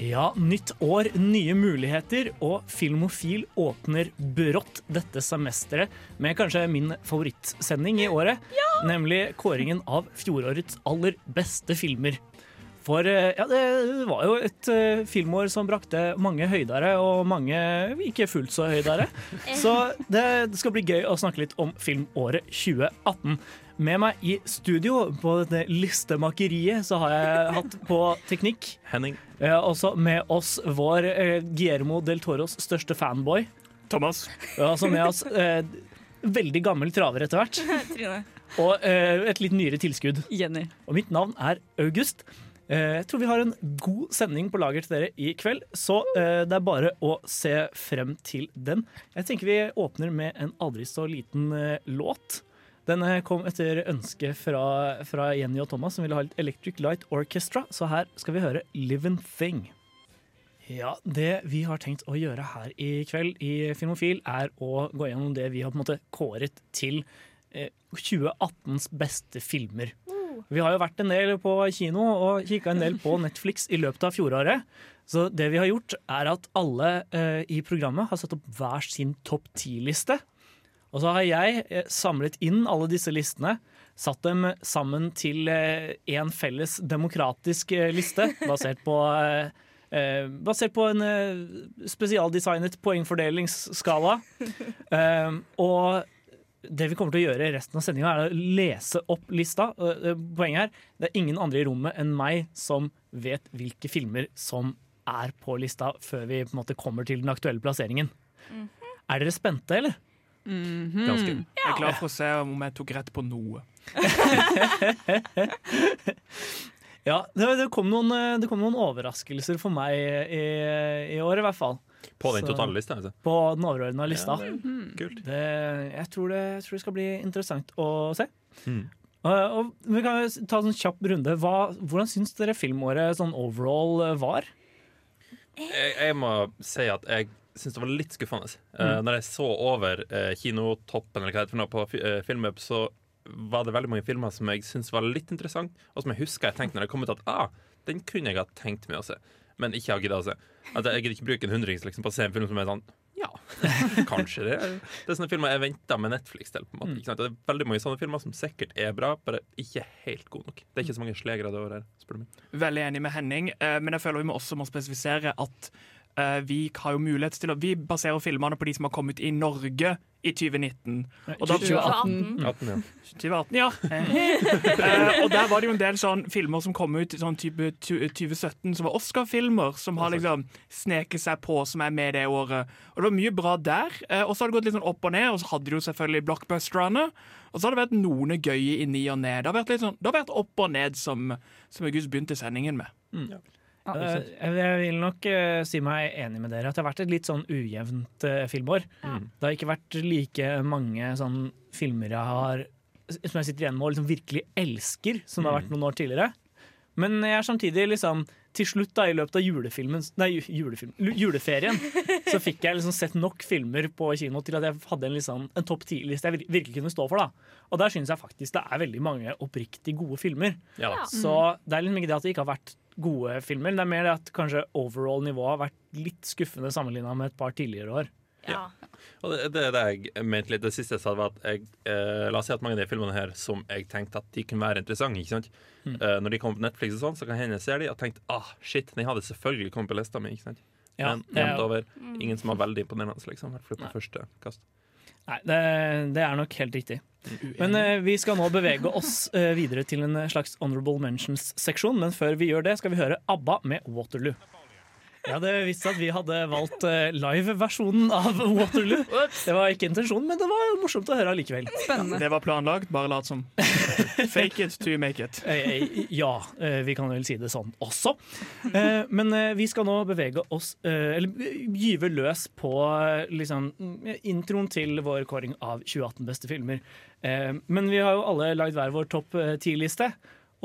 Ja, nytt år, nye muligheter, og Filmofil åpner brått dette semesteret med kanskje min favorittsending i året, nemlig kåringen av fjorårets aller beste filmer. For eh, ja, det var jo et eh, filmår som brakte mange høydere, og mange ikke fullt så høydere. Så det skal bli gøy å snakke litt om filmåret 2018. Med meg i studio på det listemakeriet så har jeg hatt på teknikk Henning. Eh, også med oss vår eh, Guillermo del Toros største fanboy. Thomas. Har også med oss eh, veldig gammel traver etter hvert. Trine. Og eh, et litt nyere tilskudd. Jenny. Og mitt navn er August. Eh, jeg tror vi har en god sending på lager til dere i kveld, så eh, det er bare å se frem til den. Jeg tenker vi åpner med en aldri så liten eh, låt. Den eh, kom etter ønske fra, fra Jenny og Thomas, som ville ha litt Electric Light Orchestra. Så her skal vi høre Living Thing. Ja, Det vi har tenkt å gjøre her i kveld i Filmofil, er å gå gjennom det vi har på en måte kåret til eh, 2018s beste filmer. Vi har jo vært en del på kino og kikka en del på Netflix i løpet av fjoråret. Så det vi har gjort, er at alle eh, i programmet har satt opp hver sin topp ti-liste. Og så har jeg eh, samlet inn alle disse listene, satt dem sammen til én felles demokratisk eh, liste, basert på eh, eh, basert på en eh, spesialdesignet poengfordelingsskala. Eh, og det vi kommer til å gjøre i resten av sendinga, er å lese opp lista. Eh, Poenget her, det er ingen andre i rommet enn meg som vet hvilke filmer som er på lista, før vi på en måte kommer til den aktuelle plasseringen. Er dere spente, eller? Ganske. Jeg er glad for å se om jeg tok rett på noe. Ja, det, det, kom noen, eh, det kom noen overraskelser for meg i, i år, i hvert fall. På den totale lista, altså. På den overordna lista. Ja, det er kult. Det, jeg, tror det, jeg tror det skal bli interessant å se. Mm. Og, og vi kan ta en sånn kjapp runde. Hva, hvordan syns dere filmåret sånn overall eh, var? Jeg, jeg må si at jeg syns det var litt skuffende. Eh, når jeg så over uh, kinotoppen eller hva det heter på uh, eh, Filmweb, så var det veldig mange filmer som jeg syntes var litt interessant, og som jeg husker jeg tenkte når jeg kom ut at ah, den kunne jeg ha tenkt meg å se, men ikke har gidda å se. At jeg gidder ikke bruke en hundrings liksom, på å se en film som er sånn ja, kanskje det. er- Det er sånne filmer jeg venter med Netflix til. på en måte, sant? Det er veldig mange sånne filmer som sikkert er bra, bare ikke helt gode nok. Det er ikke så mange slegere det året her, spør du meg. Veldig enig med Henning, men jeg føler vi må også må spesifisere at vi har jo mulighet til å Vi baserer filmene på de som har kommet i Norge i 2019. Og da, 2018. 18, ja. 2018, ja. uh, og der var det jo en del sånn filmer som kom ut sånn type 2017, som var Oscar-filmer, som har liksom sneket seg på, som er med det året. Og det var mye bra der. Uh, og så har det gått litt sånn opp og ned, og så hadde de jo selvfølgelig blockbusterne. Og så har det vært noen gøye i ny og ned. Det har vært litt sånn, det har vært opp og ned, som, som August begynte sendingen med. Eh, jeg vil nok eh, si meg enig med dere at det har vært et litt sånn ujevnt filmår. filmår. Det har ikke vært like mange sånn filmer jeg har som jeg sitter igjen med og liksom virkelig elsker, som det har vært noen år tidligere. Men jeg er samtidig liksom til slutt da, i løpet av julefilmen, nei, julefilm, juleferien så fikk jeg liksom sett nok filmer på kino til at jeg hadde en, liksom, en topp ti-liste jeg virkelig kunne stå for. da. Og der syns jeg faktisk det er veldig mange oppriktig gode filmer. Ja. Så det er liksom ikke det at det ikke har vært gode filmer, det er mer det at kanskje overall nivået har vært litt skuffende sammenligna med et par tidligere år. Ja. Og det, det er det jeg mente litt det siste jeg sa, var at jeg eh, La oss si at mange av de filmene her som jeg tenkte at de kunne være interessante, ikke sant? Eh, når de kommer på Netflix og sånn, så kan hende jeg ser de og tenkt ah, shit, den hadde selvfølgelig kommet på lista mi, ikke sant? Ja, Men jevnt over, ingen som var veldig imponerende, liksom. I hvert fall på første kast. Nei, det, det er nok helt riktig. Men eh, vi skal nå bevege oss eh, videre til en slags honorable mentions-seksjon. Men før vi gjør det, skal vi høre ABBA med Waterloo. Jeg hadde visst at vi hadde valgt eh, live-versjonen av Waterloo. Det var ikke intensjonen, men det var morsomt å høre allikevel. Spennende. Det var planlagt, bare lat som. Fake it to make it. Eh, eh, Ja, vi kan vel si det sånn også. Eh, Men vi skal nå bevege oss, eller gyve løs på liksom, introen til vår kåring av 2018 beste filmer. Eh, Men vi har jo alle lagd hver vår topp ti-liste.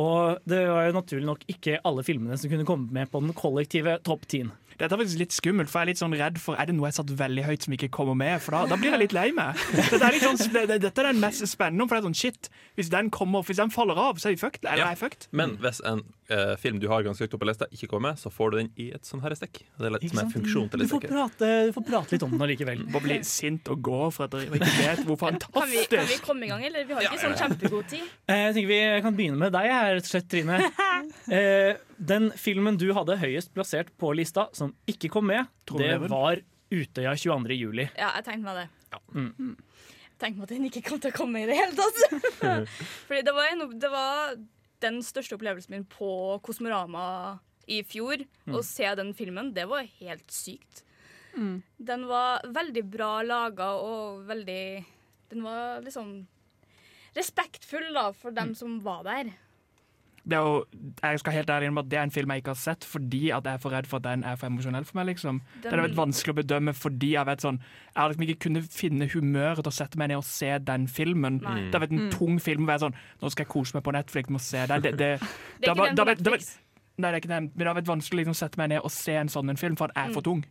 Og det var jo naturlig nok ikke alle filmene som kunne komme med på den kollektive topp tien. Dette er faktisk litt skummelt, for jeg er litt sånn redd for Er det noe jeg satt veldig høyt som ikke kommer med? For da, da blir jeg litt lei meg. Dette er, litt sånn, det- dette er den mest spennende, for det er sånn shit. Hvis den kommer, hvis den faller av, så er vi fucked. Eller Ja. er jeg fucked? Men hvis en uh, film du har ganske høyt oppe på lista, ikke kommer med, så får du den i et sånn herrestekk. Det er litt mer som en sant? funksjon til Du stekk. prate, du får prate litt om den allikevel. Bare bli sint og gå for at dere ikke vet hvor Kan vi, kan vi komme i gang, eller? Vi har ikke sånn kjempegod tid. Eh, Jeg tenker Vi kan begynne med deg her, rett og slett, Trine. Eh, Den filmen du hadde høyest plassert på lista, som ikke kom med, Tror det det, var Utøya 22. juli. Ja, jeg tenkte meg det. Mm. Jeg tenkte meg at den ikke kom til å komme i det hele tatt. Fordi det var, en, det var den største opplevelsen min på Kosmorama i fjor. Å se den filmen, det var helt sykt. Den var veldig bra laga og veldig Den var liksom respektfull da, for dem som var der. Det er jo, Jeg skal helt ærlig innrømme at det er en film jeg ikke har sett fordi at jeg er for redd for at den er for emosjonell for meg. liksom. Den har vært vanskelig å bedømme fordi jeg vet sånn, jeg har liksom ikke kunnet finne humøret til å sette meg ned og se den filmen. Nei. Det har vært en tung film å være sånn Nå skal jeg kose meg på Netflix med å se den. Det, det, Det er ikke den var- på Netflix. Nei, det er ikke det, men det har vært vanskelig liksom, å sette meg ned og se en sånn en film, for den er for tung.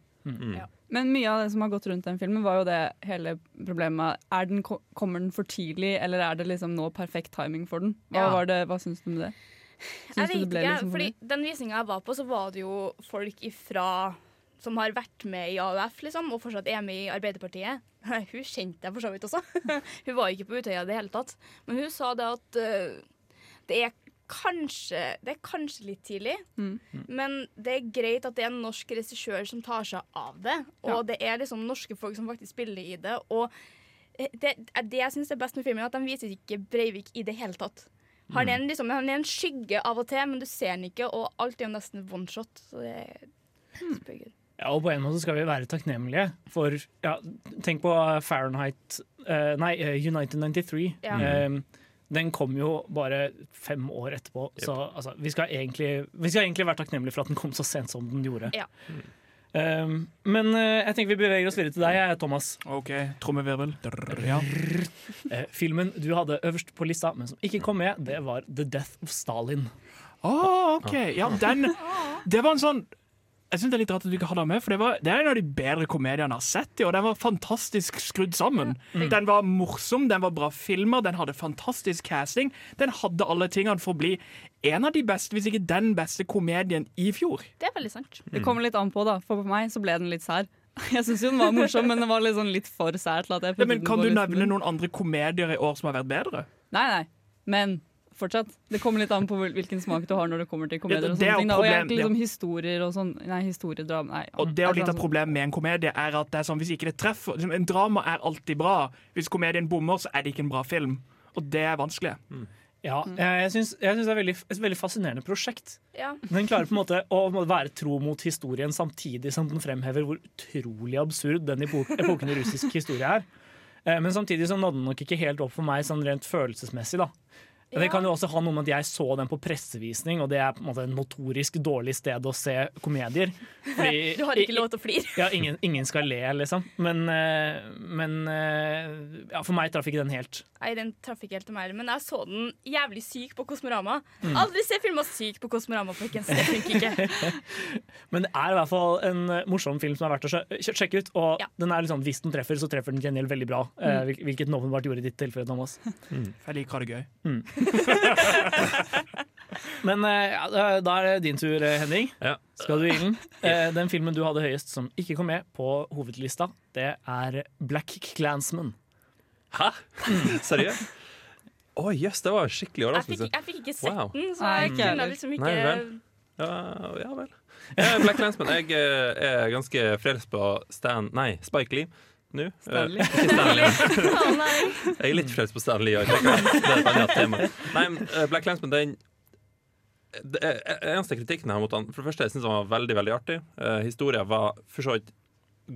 Men mye av det som har gått rundt den filmen, var jo det hele problemet. Er den, kommer den for tidlig, eller er det liksom nå perfekt timing for den? Hva, Ja. det, hva syns du med det? Jeg vet ikke, liksom for fordi? Den visninga jeg var på, så var det jo folk ifra som har vært med i AUF, liksom, og fortsatt er med i Arbeiderpartiet. Hun kjente jeg for så vidt også. hun var ikke på Utøya i det hele tatt. Men hun sa det at uh, det er kanskje Det er kanskje litt tidlig, Mm. men det er greit at det er en norsk regissør som tar seg av det. Og det er liksom norske folk som faktisk spiller i det. Og eh, det, det jeg syns er best med filmen, er at de viser ikke Breivik i det hele tatt. Han er, en, liksom, han er en skygge av og til, men du ser han ikke, og alt er jo nesten one shot. Så det er supergood. Ja, og på en måte skal vi være takknemlige for ja, Tenk på Fahrenheit uh, Nei, eh, United 93. Ja. Eh, den kom jo bare fem år etterpå, så altså, vi, skal egentlig, vi skal egentlig være takknemlige for at den kom så sent som den gjorde. Ja. Eh, men eh, jeg tenker vi beveger oss videre til deg, Thomas. OK, trommevirvel. Ja. Eh, filmen du hadde øverst på lista, men som ikke kom med, det var The Death of Stalin. Å, OK. Ja, den Det var en sånn Jeg synes det er litt rart at du ikke hadde den med, for det, var, det er en av de bedre komediene jeg har sett. Og den var fantastisk skrudd sammen. Den var morsom, den var bra filmer, den hadde fantastisk casting. Den hadde alle tingene for å bli en av de beste, hvis ikke den beste komedien i fjor. Det er veldig sant. Det kommer litt an på, da. For på meg så ble den litt sær. Jeg syns jo den var morsom, men den var litt, sånn litt for sær til at jeg Ja, men Kan du nevne min. noen andre komedier i år som har vært bedre? Nei, nei. Men fortsatt. Det kommer litt an på hvilken smak du har når det kommer til komedier. og det er sånne ting. Og ikke liksom historier og sånn Nei, historiedrama Nei. Og det er litt av problemet med en komedie er at det er sånn, hvis ikke det treffer liksom, En drama er alltid bra. Hvis komedien bommer, så er det ikke en bra film. Og det er vanskelig. Ja, jeg, jeg syns jeg syns det er veldig, et veldig fascinerende prosjekt. Ja. Den klarer på en måte å være tro mot historien samtidig som den fremhever hvor utrolig absurd den epo- epoken i russisk historie er. Eh, Men samtidig så nådde den nok ikke helt opp for meg sånn rent følelsesmessig. da. Det kan jo også ha noe med at jeg så den på pressevisning, og det er på en måte en notorisk dårlig sted å se komedier. Fordi- Du har ikke lov til å flire. Ja, ingen, ingen skal le, liksom. Men, eh, men eh, ja, for meg traff ikke den helt. Nei, den traff ikke helt til meg, men jeg så den jævlig syk på Kosmorama. Mm. Aldri se filmer syk på Kosmorama, folkens. Det funker ikke. Men det er i hvert fall en eh, morsom film som er verdt å sjekke ut. Og Ja. den er liksom, hvis den treffer, så treffer den gjengjeld veldig bra. Mm. hvil- hvilket den åpenbart gjorde i ditt tilfelle, Thomas. Jeg liker å ha det gøy. Men eh, ja, da- er det din tur, eh, Henning. Ja. Skal du i ilden? Eh, Den filmen du hadde høyest som ikke kom med på hovedlista, det er Black Clansman. Hæ? Seriøst? Å jøss, det var skikkelig Jeg overraskelse. jeg fikk ikke sett Wow. den, så jeg kunne liksom ikke Nei vel. Ja, ja vel. Black Clansman. Jeg er ganske frelst på Stan Nei, Spike Lee nå. Eh, Stanley. ikke Stanley. Jeg er litt fremst på Stanley òg. Eh, Black Clansman, den det er, eneste kritikken har mot han For det første, jeg syns han var veldig veldig artig. Uh, Historia var for så vidt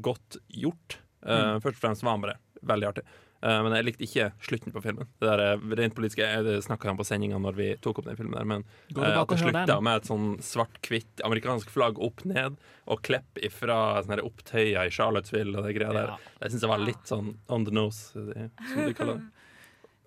godt gjort. Uh, Først og fremst var han bare veldig artig. Uh, men jeg likte ikke slutten på filmen. Det der uh, rent politiske Det snakka han på sendinga når vi tok opp den filmen der, men at det slutta med et sånn svart-hvitt amerikansk flagg opp ned, og klepp ifra sånne opptøyer i Charlottesville og det greia der. Ja. Det syns jeg var litt sånn on the nose, som de kaller det.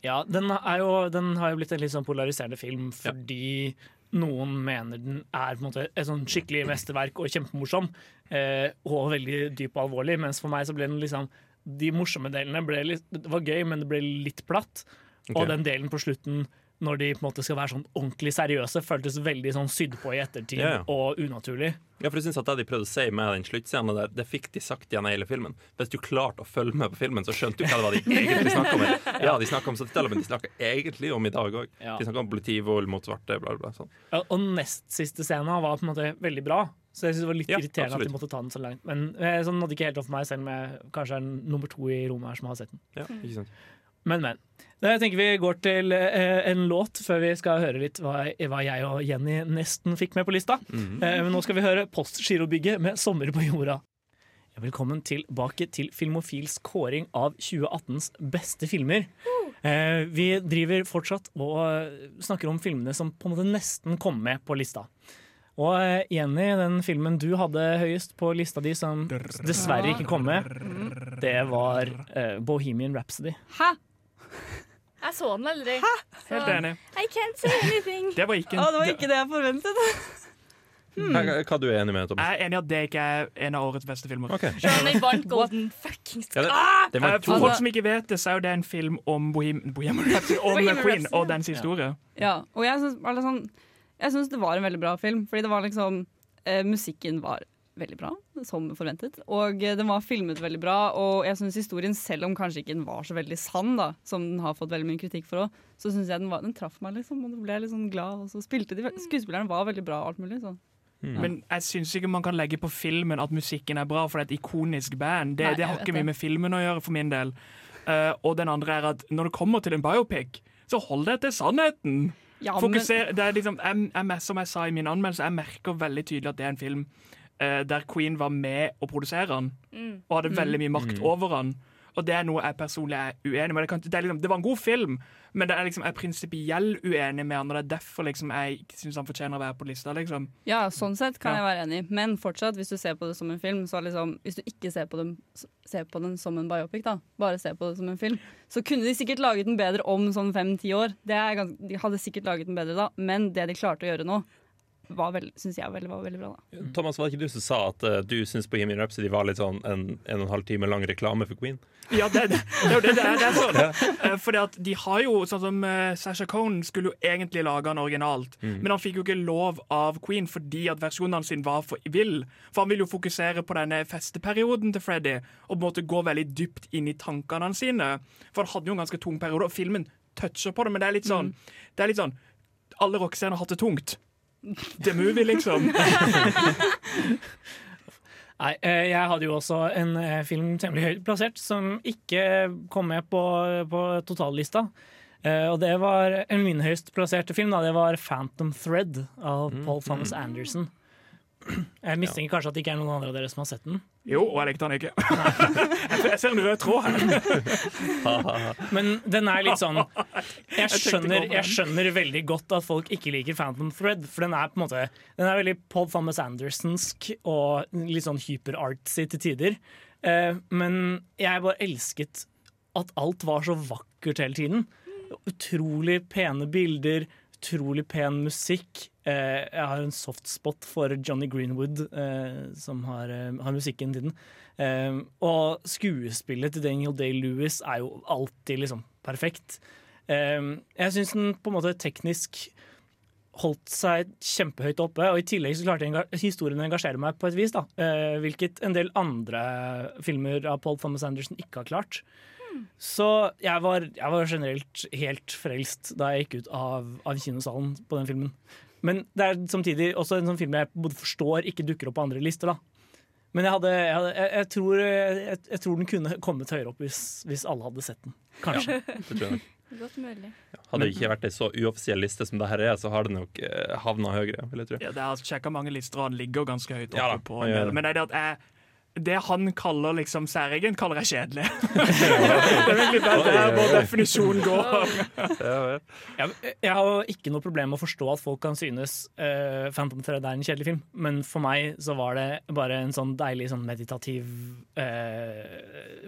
Ja, den, jo, den har jo blitt en litt sånn polariserende film fordi noen mener den er på en måte et sånn skikkelig mesterverk og kjempemorsom. Eh, og veldig dyp og alvorlig. Mens for meg så ble den liksom De morsomme delene litt var gøy, men det ble litt platt. Okay. Og den delen på slutten når de på en måte skal være sånn ordentlig seriøse, føltes veldig sånn sydd på i ettertid ja. og unaturlig. Ja, for jeg synes at Det de prøvde å si med den sluttscenen der, det fikk de sagt gjennom hele filmen. Hvis du klarte å følge med på filmen, så skjønte du hva det var de egentlig snakka om. Ja, de snakka om 70-tallet, men de snakka egentlig om i dag òg. De snakka om politivold mot svarte, bla, bla, bla. Sånn. Ja, og nest siste scenen var på en måte veldig bra. Så jeg synes det var litt Ja, irriterende absolutt. at de måtte ta den så langt. Men eh, sånn nådde ikke helt opp for meg, selv om jeg kanskje er nummer to i rommet her som har sett den. Ja, ikke sant? Men, men. Da tenker vi går til eh, en låt før vi skal høre litt hva, jeg og Jenny nesten fikk med på lista. eh, men nå skal vi høre Postgirobygget med 'Sommer på jorda'. Velkommen tilbake til Filmofils kåring av 2018s beste filmer. Eh, vi driver fortsatt og snakker om filmene som på en måte nesten kom med på lista. Og eh, Jenny, den filmen du hadde høyest på lista di som dessverre ikke kom med, det var uh, Bohemian Rhapsody. Hæ? Jeg så den aldri. Hæ? Helt enig. I can't say anything. Det var ikke Å, det var ikke det jeg forventet. Hva, hva du er enig med, Thomas? Jeg er enig i at det ikke er en av årets beste filmer. Okay. Selv vant Golden fuckings Ja, det, det Eh, var For folk som ikke vet det, så er jo det en film om Bohemian Rhapsody, om Queen og dens historie. Ja, og jeg synes, alle sånn, jeg syns det var en veldig bra film. Fordi det var liksom eh, Musikken var veldig bra, som forventet. Og eh, den var filmet veldig bra. Og jeg syns historien, selv om kanskje ikke den var så veldig sann, da, som den har fått veldig mye kritikk for òg, så syns jeg den, var, den traff meg, liksom. Og da ble jeg litt sånn glad. Og så spilte de Skuespillerne var veldig bra og alt mulig. Så. Men jeg syns ikke man kan legge på filmen at musikken er bra, for det er et ikonisk band. Det, Nei, det har ikke mye med filmen å gjøre, for min del. Uh, og den andre er at når det kommer til en biopic, så hold deg til sannheten. Ja, men, Fokuser, det er liksom, jeg, jeg, som jeg sa i min anmeldelse, jeg merker veldig tydelig at det er en film eh, der Queen var med å produsere den, Mm. og hadde veldig mye makt over den. Og det er noe jeg personlig er uenig med. Det, kan, det, er liksom, det var en god film, men det er liksom, jeg er prinsipiell uenig med han, og det er derfor liksom, jeg ikke syns han fortjener å være på lista. Liksom. ja, sånn sett kan Ja. jeg være enig. Men fortsatt, hvis du ser på det som en film, så liksom Hvis du ikke ser på, dem, ser på den som en biopic, da, bare ser på det som en film, så kunne de sikkert laget den bedre om sånn fem-ti år. Er de hadde sikkert laget den bedre da, men det de klarte å gjøre nå, var syns jeg veldig, var veldig bra. da Thomas, var det ikke du som sa at uh, du syns Bohemian Rhapsody var litt sånn en en og en halv time lang reklame for Queen? Ja, det, det, det er det det er. Det er sånn. Eh, Fordi at de har jo, sånn som uh, Sasha Cohn skulle jo egentlig lage den originalt, men han fikk jo ikke lov av Queen fordi at versjonene sine var for vill. For han ville jo fokusere på denne festeperioden til Freddy og på en måte gå veldig dypt inn i tankene sine. For han hadde jo en ganske tung periode, og filmen toucher på det, men det er litt sånn, det er litt sånn Alle rockestjerner har hatt det tungt. The movie, liksom. Nei, eh, jeg hadde jo også en eh, film temmelig høyt plassert som ikke kom med på, på totallista. Eh, og det var en min høyest plasserte film. Da. Det var 'Phantom Thread' av Paul Thomas Anderson. Jeg mistenker kanskje at det ikke er noen andre av dere som har sett den. Jo, og jeg likte den ikke. Jeg ser en rød tråd her. Men den er litt sånn Jeg skjønner, jeg skjønner veldig godt at folk ikke liker Phantom Thread, for den er på en måte Den er veldig Paul Thomas Andersonsk og litt sånn hyper-artsy til tider. Eh, men jeg bare elsket at alt var så vakkert hele tiden. Utrolig pene bilder, utrolig pen musikk. Eh, jeg har en softspot for Johnny Greenwood, eh, som har, eh, har musikken til den. Eh, og skuespillet til Daniel Day-Lewis er jo alltid liksom perfekt. Eh, jeg syns den på en måte teknisk holdt seg kjempehøyt oppe, og i tillegg så klarte enga- historien å engasjere meg på et vis, da. Eh, hvilket en del andre filmer av Paul Thomas Anderson ikke har klart. Så jeg var, jeg var generelt helt frelst da jeg gikk ut av, av kinosalen på den filmen. Men det er samtidig også en sånn film jeg både forstår ikke dukker opp på andre lister. da Men jeg, hadde, jeg, hadde, jeg, jeg, tror, jeg, jeg tror den kunne kommet høyere opp hvis, hvis alle hadde sett den. Kanskje. Det tror jeg nok. Godt mulig. Hadde det ikke vært ei så uoffisiell liste som det her er, så har det nok eh, havna høyere, vil jeg tro. Ja, det har sjekka mange lister, og den ligger ganske høyt oppe Ja da, på. Men det er det at jeg det han kaller liksom særegen, kaller jeg kjedelig. det er egentlig bare der vår definisjon går. Jeg, jeg har ikke noe problem med å forstå at folk kan synes uh, Phantom 3 er en kjedelig film, men for meg så var det bare en sånn deilig sånn meditativ uh,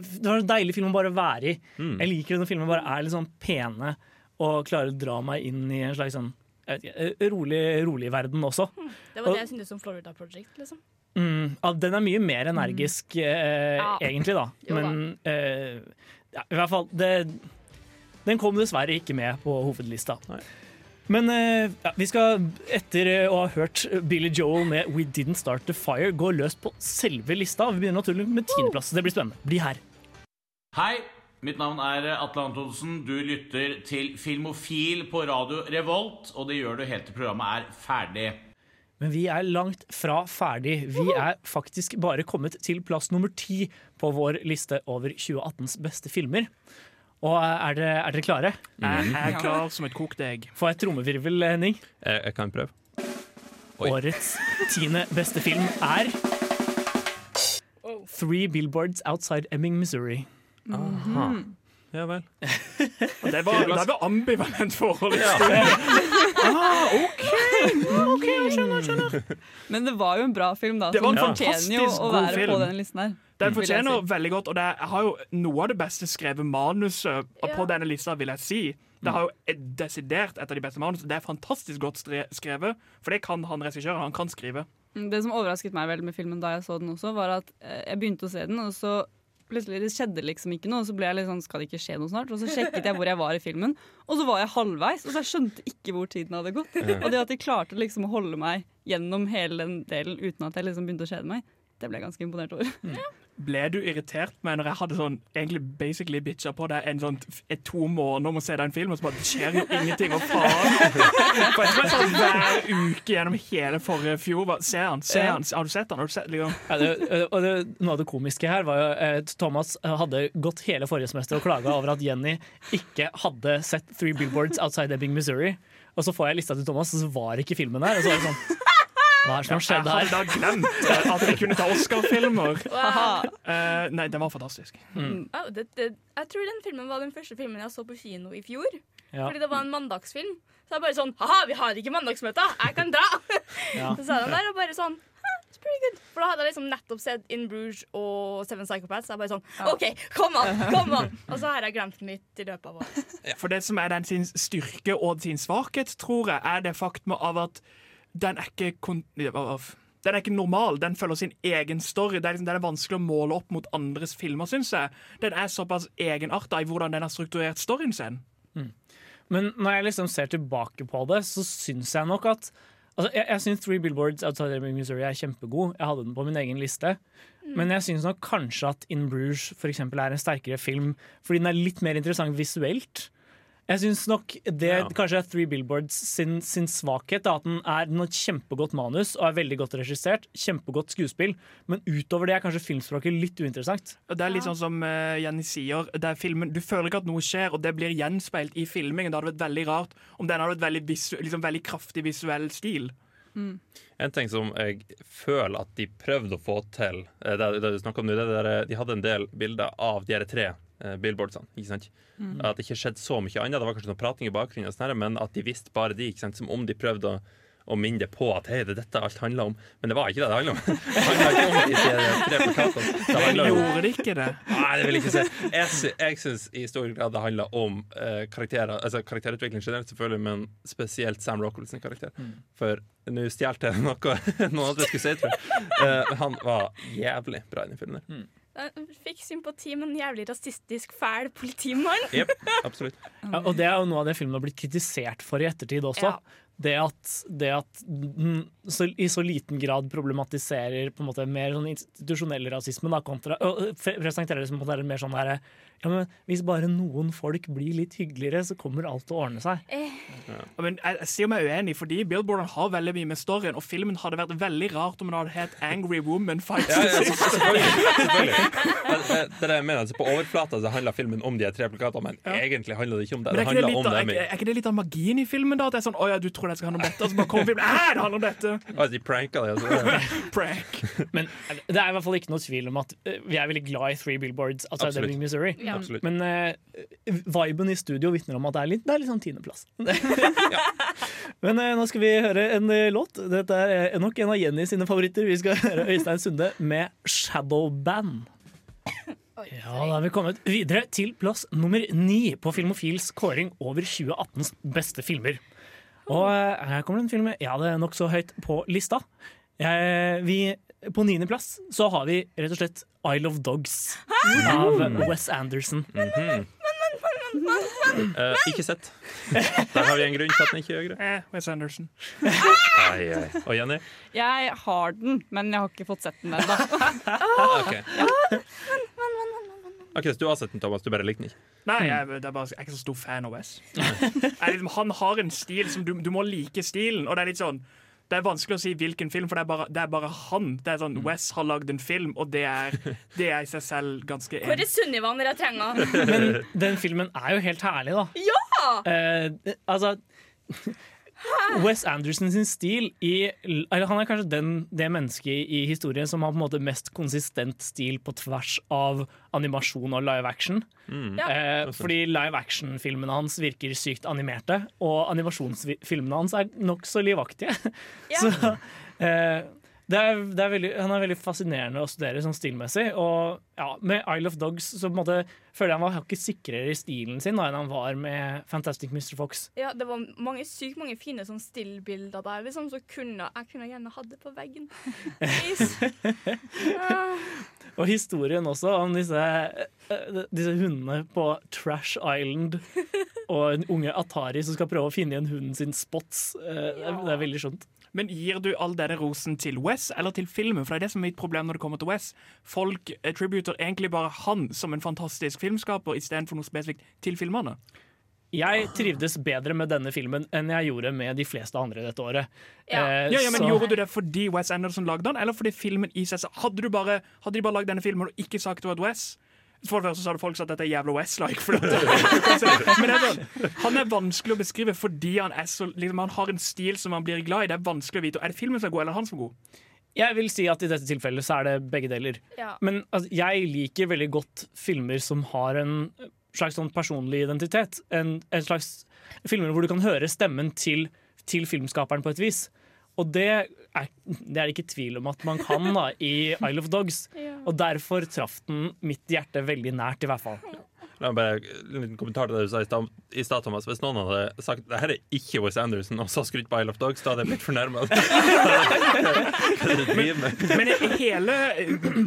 Det var en deilig film å bare være i. Mm. Jeg liker når filmer bare er litt sånn pene og klarer å dra meg inn i en slags sånn jeg vet ikke, eh, rolig, rolig verden også. Det var det jeg syntes om Florida Project. liksom. Mm, ja, den er mye mer energisk, eh, Ja. egentlig, da. Jo da. Men eh, ja, i hvert fall det, Den kom dessverre ikke med på hovedlista. Men eh, ja, vi skal, etter eh, å ha hørt Billy Joel med 'We Didn't Start The Fire', gå løs på selve lista. Vi begynner naturlig med tiendeplass. Det blir spennende. Bli her. Hei, mitt navn er Atle Antonsen. Du lytter til Filmofil på radio Revolt, og det gjør du helt til programmet er ferdig. Men vi er langt fra ferdig. Vi er faktisk bare kommet til plass nummer ti på vår liste over 2018s beste filmer. Og eh, er dere, er dere klare? Jeg er klar som et kokt egg. Få et trommevirvel, Henning. Jeg, jeg kan prøve. Oi. Årets tiende beste film er Three Billboards Outside Emming, Missouri. Aha. Ja vel. Og det var, det var ambivalent forhold. Ah, OK! ok, jeg skjønner, jeg skjønner. Men det var jo en bra film, da. Det var en som fortjener jo fantastisk å god være film. på den listen her. Den fortjener si. veldig godt, og det har jo noe av det beste skrevet manuset på denne lista, vil jeg si. Det har jo desidert et av de beste manusene. Det er fantastisk godt skrevet, for det kan han regissøren. Han kan skrive. Mm, Det som overrasket meg veldig med filmen da jeg så den også, var at eh, jeg begynte å se den, og så plutselig det skjedde liksom ikke noe. Og så ble jeg litt sånn, skal det ikke skje noe snart? Og så sjekket jeg hvor jeg var i filmen, og så var jeg halvveis. Og så jeg skjønte ikke hvor tiden hadde gått. Og det at de klarte liksom å holde meg gjennom hele den delen uten at jeg liksom begynte å kjede meg, det ble jeg ganske imponert over. Ble du irritert med når jeg hadde sånn egentlig basically bitcha på deg en sånn et to måneder om å se deg en film, og så bare det skjer jo ingenting, og faen? For jeg sånn hver uke gjennom hele forrige fjor bare, Se han, se han, har du sett han? Har du sett, liksom? Ja, det, og det, noe av det komiske her var jo at Thomas hadde gått hele forrige semester og klaga over at Jenny ikke hadde sett Three Billboards Outside Ebbing, Missouri. Og så får jeg lista til Thomas, og så var ikke filmen der. Og så var det sånn Hva er det som har Jeg hadde da glemt eh, at vi kunne ta Oscar-filmer. Wow. Uh, nei, den var fantastisk. Wow, det, det, jeg tror den filmen var den første filmen jeg så på kino i fjor. Ja. Fordi det var en mandagsfilm. Så jeg bare sånn Haha, vi har ikke mandagsmøte! Jeg kan dra! Ja. Så sa den der og bare sånn It's pretty good. For da hadde jeg liksom nettopp sett In Bruges og Seven Psychopaths. Så jeg bare sånn OK, kom an! Kom an! Og så har jeg glemt mitt i løpet av året. For det som er den sin styrke og sin svakhet, tror jeg, er det faktum av at den er ikke kon den er ikke normal. Den følger sin egen story. Det er, liksom, den er vanskelig å måle opp mot andres filmer, syns jeg. Den er såpass egenarta i hvordan den har strukturert storyen sin. Men når jeg liksom ser tilbake på det, så syns jeg nok at Altså, jeg jeg syns Three Billboards Outside Ebbing, Missouri er kjempegod. Jeg hadde den på min egen liste. Men jeg syns nok kanskje at In Bruges for eksempel, er en sterkere film fordi den er litt mer interessant visuelt. Jeg syns nok det Ja. kanskje er Three Billboards sin, sin svakhet. Da, at den, er, den har et kjempegodt manus og er veldig godt regissert. Kjempegodt skuespill. Men utover det er kanskje filmspråket litt uinteressant. Det er litt sånn som uh, Jenny sier. Det er filmen, du føler ikke at noe skjer, og det blir gjenspeilt i filmingen. Det hadde vært veldig rart om den hadde et veldig, visu, liksom, veldig kraftig visuell stil. En ting som jeg føler at de prøvde å få til eh, Det, det du snakker om nå, det er der, De hadde en del bilder av de her tre eh, billboardsene. Ikke sant? At det ikke skjedde så mye annet. Det var kanskje noe prating i bakgrunnen, sånn her, men at de visste bare de. Ikke sant? Som om de prøvde å, og minne det på at hei, det er dette alt handler om. Men det var ikke det det handla om. Det handla ikke om de tre plakatene. Det om gjorde det ikke det? Nei, det vil jeg ikke si. Jeg, jeg syns i stor grad det handler om eh, karakterer Altså karakterutvikling generelt, selvfølgelig, men spesielt Sam Rockwell sin karakter. For nå stjal jeg noe noen andre skulle si, tror jeg. Eh, han var jævlig bra i den filmen. der. Jeg fikk sympati med en jævlig rasistisk, fæl politimann. Jep, absolutt. Ja, og det er jo noe av det filmen har blitt kritisert for i ettertid også. Ja. Det at, det at den så, i så liten grad problematiserer på en måte mer sånn institusjonell rasisme, da, kontra, og pre- presenterer det som på en måte mer sånn der, ja, men Hvis bare noen folk blir litt hyggeligere, så kommer alt til å ordne seg. Ja, Men jeg, jeg sier meg uenig, fordi Billboarden har veldig mye med storyen, og filmen hadde vært veldig rart om den hadde hett Angry Woman Fights Ja, ja, selvfølgelig. selvfølgelig. Men, eh, Det det jeg mener, altså, På overflata så handler filmen om de tre plakatene, men egentlig handler det ikke om det. Men Det er ikke det, litt, om er, er ikke det litt av magien i filmen? da? At det er sånn, å ja, du tror det skal handle om dette, og så bare kommer filmen det handler om dette! Altså, de pranka det. Altså. er- Prank. Men det er i hvert fall ikke noe tvil om at eh, vi er veldig glad i Three Billboards outside Absolutt. Ebbing, Missouri. Ja. Absolutt. Men uh, viben i studio vitner om at det er litt, det er litt sånn tiendeplass. Men uh, nå skal vi høre en uh, låt. Dette er eh, nok en av Jenny sine favoritter. Vi skal høre Øystein Sunde med 'Shadowband'. Ja, Da har vi kommet videre til plass nummer ni på Filmofils kåring over 2018s beste filmer. Og eh, her kommer det en film jeg hadde nokså høyt på lista. Vi, på niendeplass så har vi rett og slett Isle of Dogs av Wes Anderson. Uh, ikke sett. Der har vi en grunn til at den ikke er høyere. Eh, Wes Anderson. Ai, ai. Og Jenny? Jeg har den, men jeg har ikke fått sett den ennå. Ok. Ok, Så du har sett den, Thomas. Du bare likte den ikke? Nei, jeg, det er bare, jeg er ikke så stor fan av Wes. Liksom, han har en stil som du, du må like stilen, og det er litt sånn det er vanskelig å si hvilken film, for det er bare, det er bare han. Det er sånn, Wes har lagd en film, og det er, det er i seg selv ganske Hvor er Sunniva når jeg trenger henne? Men den filmen er jo helt herlig, da. Ja! Eh, altså Wes Anderson sin stil i, eller Han er kanskje den, det mennesket i historien som har på en måte mest konsistent stil på tvers av animasjon og live action. Mm. Eh, fordi live action-filmene hans virker sykt animerte, og animasjonsfilmene hans er nokså livaktige. Yeah. Så eh, det er, det er veldig, han er veldig fascinerende å studere sånn stilmessig. Og ja, med Isle of Dogs så på en måte føler jeg han var hakket sikrere i stilen sin da, enn han var med Fantastic Mr. Fox. Ja, det var mange, sykt mange fine sånn stillbilder der, liksom, så kunne, jeg kunne gjerne hatt det på veggen. Og historien også om disse, eh, disse hundene på Trash Island og en unge Atari som skal prøve å finne igjen hunden sin Spots. Eh, det, er, det er veldig skjønt. Men gir du all denne rosen til Wes eller til filmen? For det er det som er mitt problem når det kommer til Wes. Folk attributer egentlig bare han som en fantastisk filmskaper istedenfor noe spesifikt til filmene. Jeg trivdes bedre med denne filmen enn jeg gjorde med de fleste andre dette året. Ja. Eh, Ja, ja, men så- Gjorde du det fordi Wes Anderson lagde den, eller fordi filmen i seg selv Hadde, bare, hadde de bare lagd denne filmen og ikke sagt det var et Wes? For det første så hadde folk sagt at dette er jævla West-like. Men det er sånn, han er vanskelig å beskrive fordi han, er så, liksom, han har en stil som man blir glad i. Det er vanskelig å vite Er det filmen som er god, eller han som er god? Jeg vil si at i dette tilfellet så er det begge deler. ja. Men altså, jeg liker veldig godt filmer som har en slags sånn personlig identitet. En, en slags filmer hvor du kan høre stemmen til, til filmskaperen på et vis. Og det er, det er ikke tvil om at man kan da, i Isle of Dogs. Ja. Og derfor traff den mitt hjerte veldig nært, i hvert fall. La meg bare En liten kommentar til det du sa i stad- Thomas. Hvis noen hadde sagt det her er ikke Wes Anderson, og så skrytt på Isle of Dogs, da hadde jeg blitt fornærma. Med? Men hele,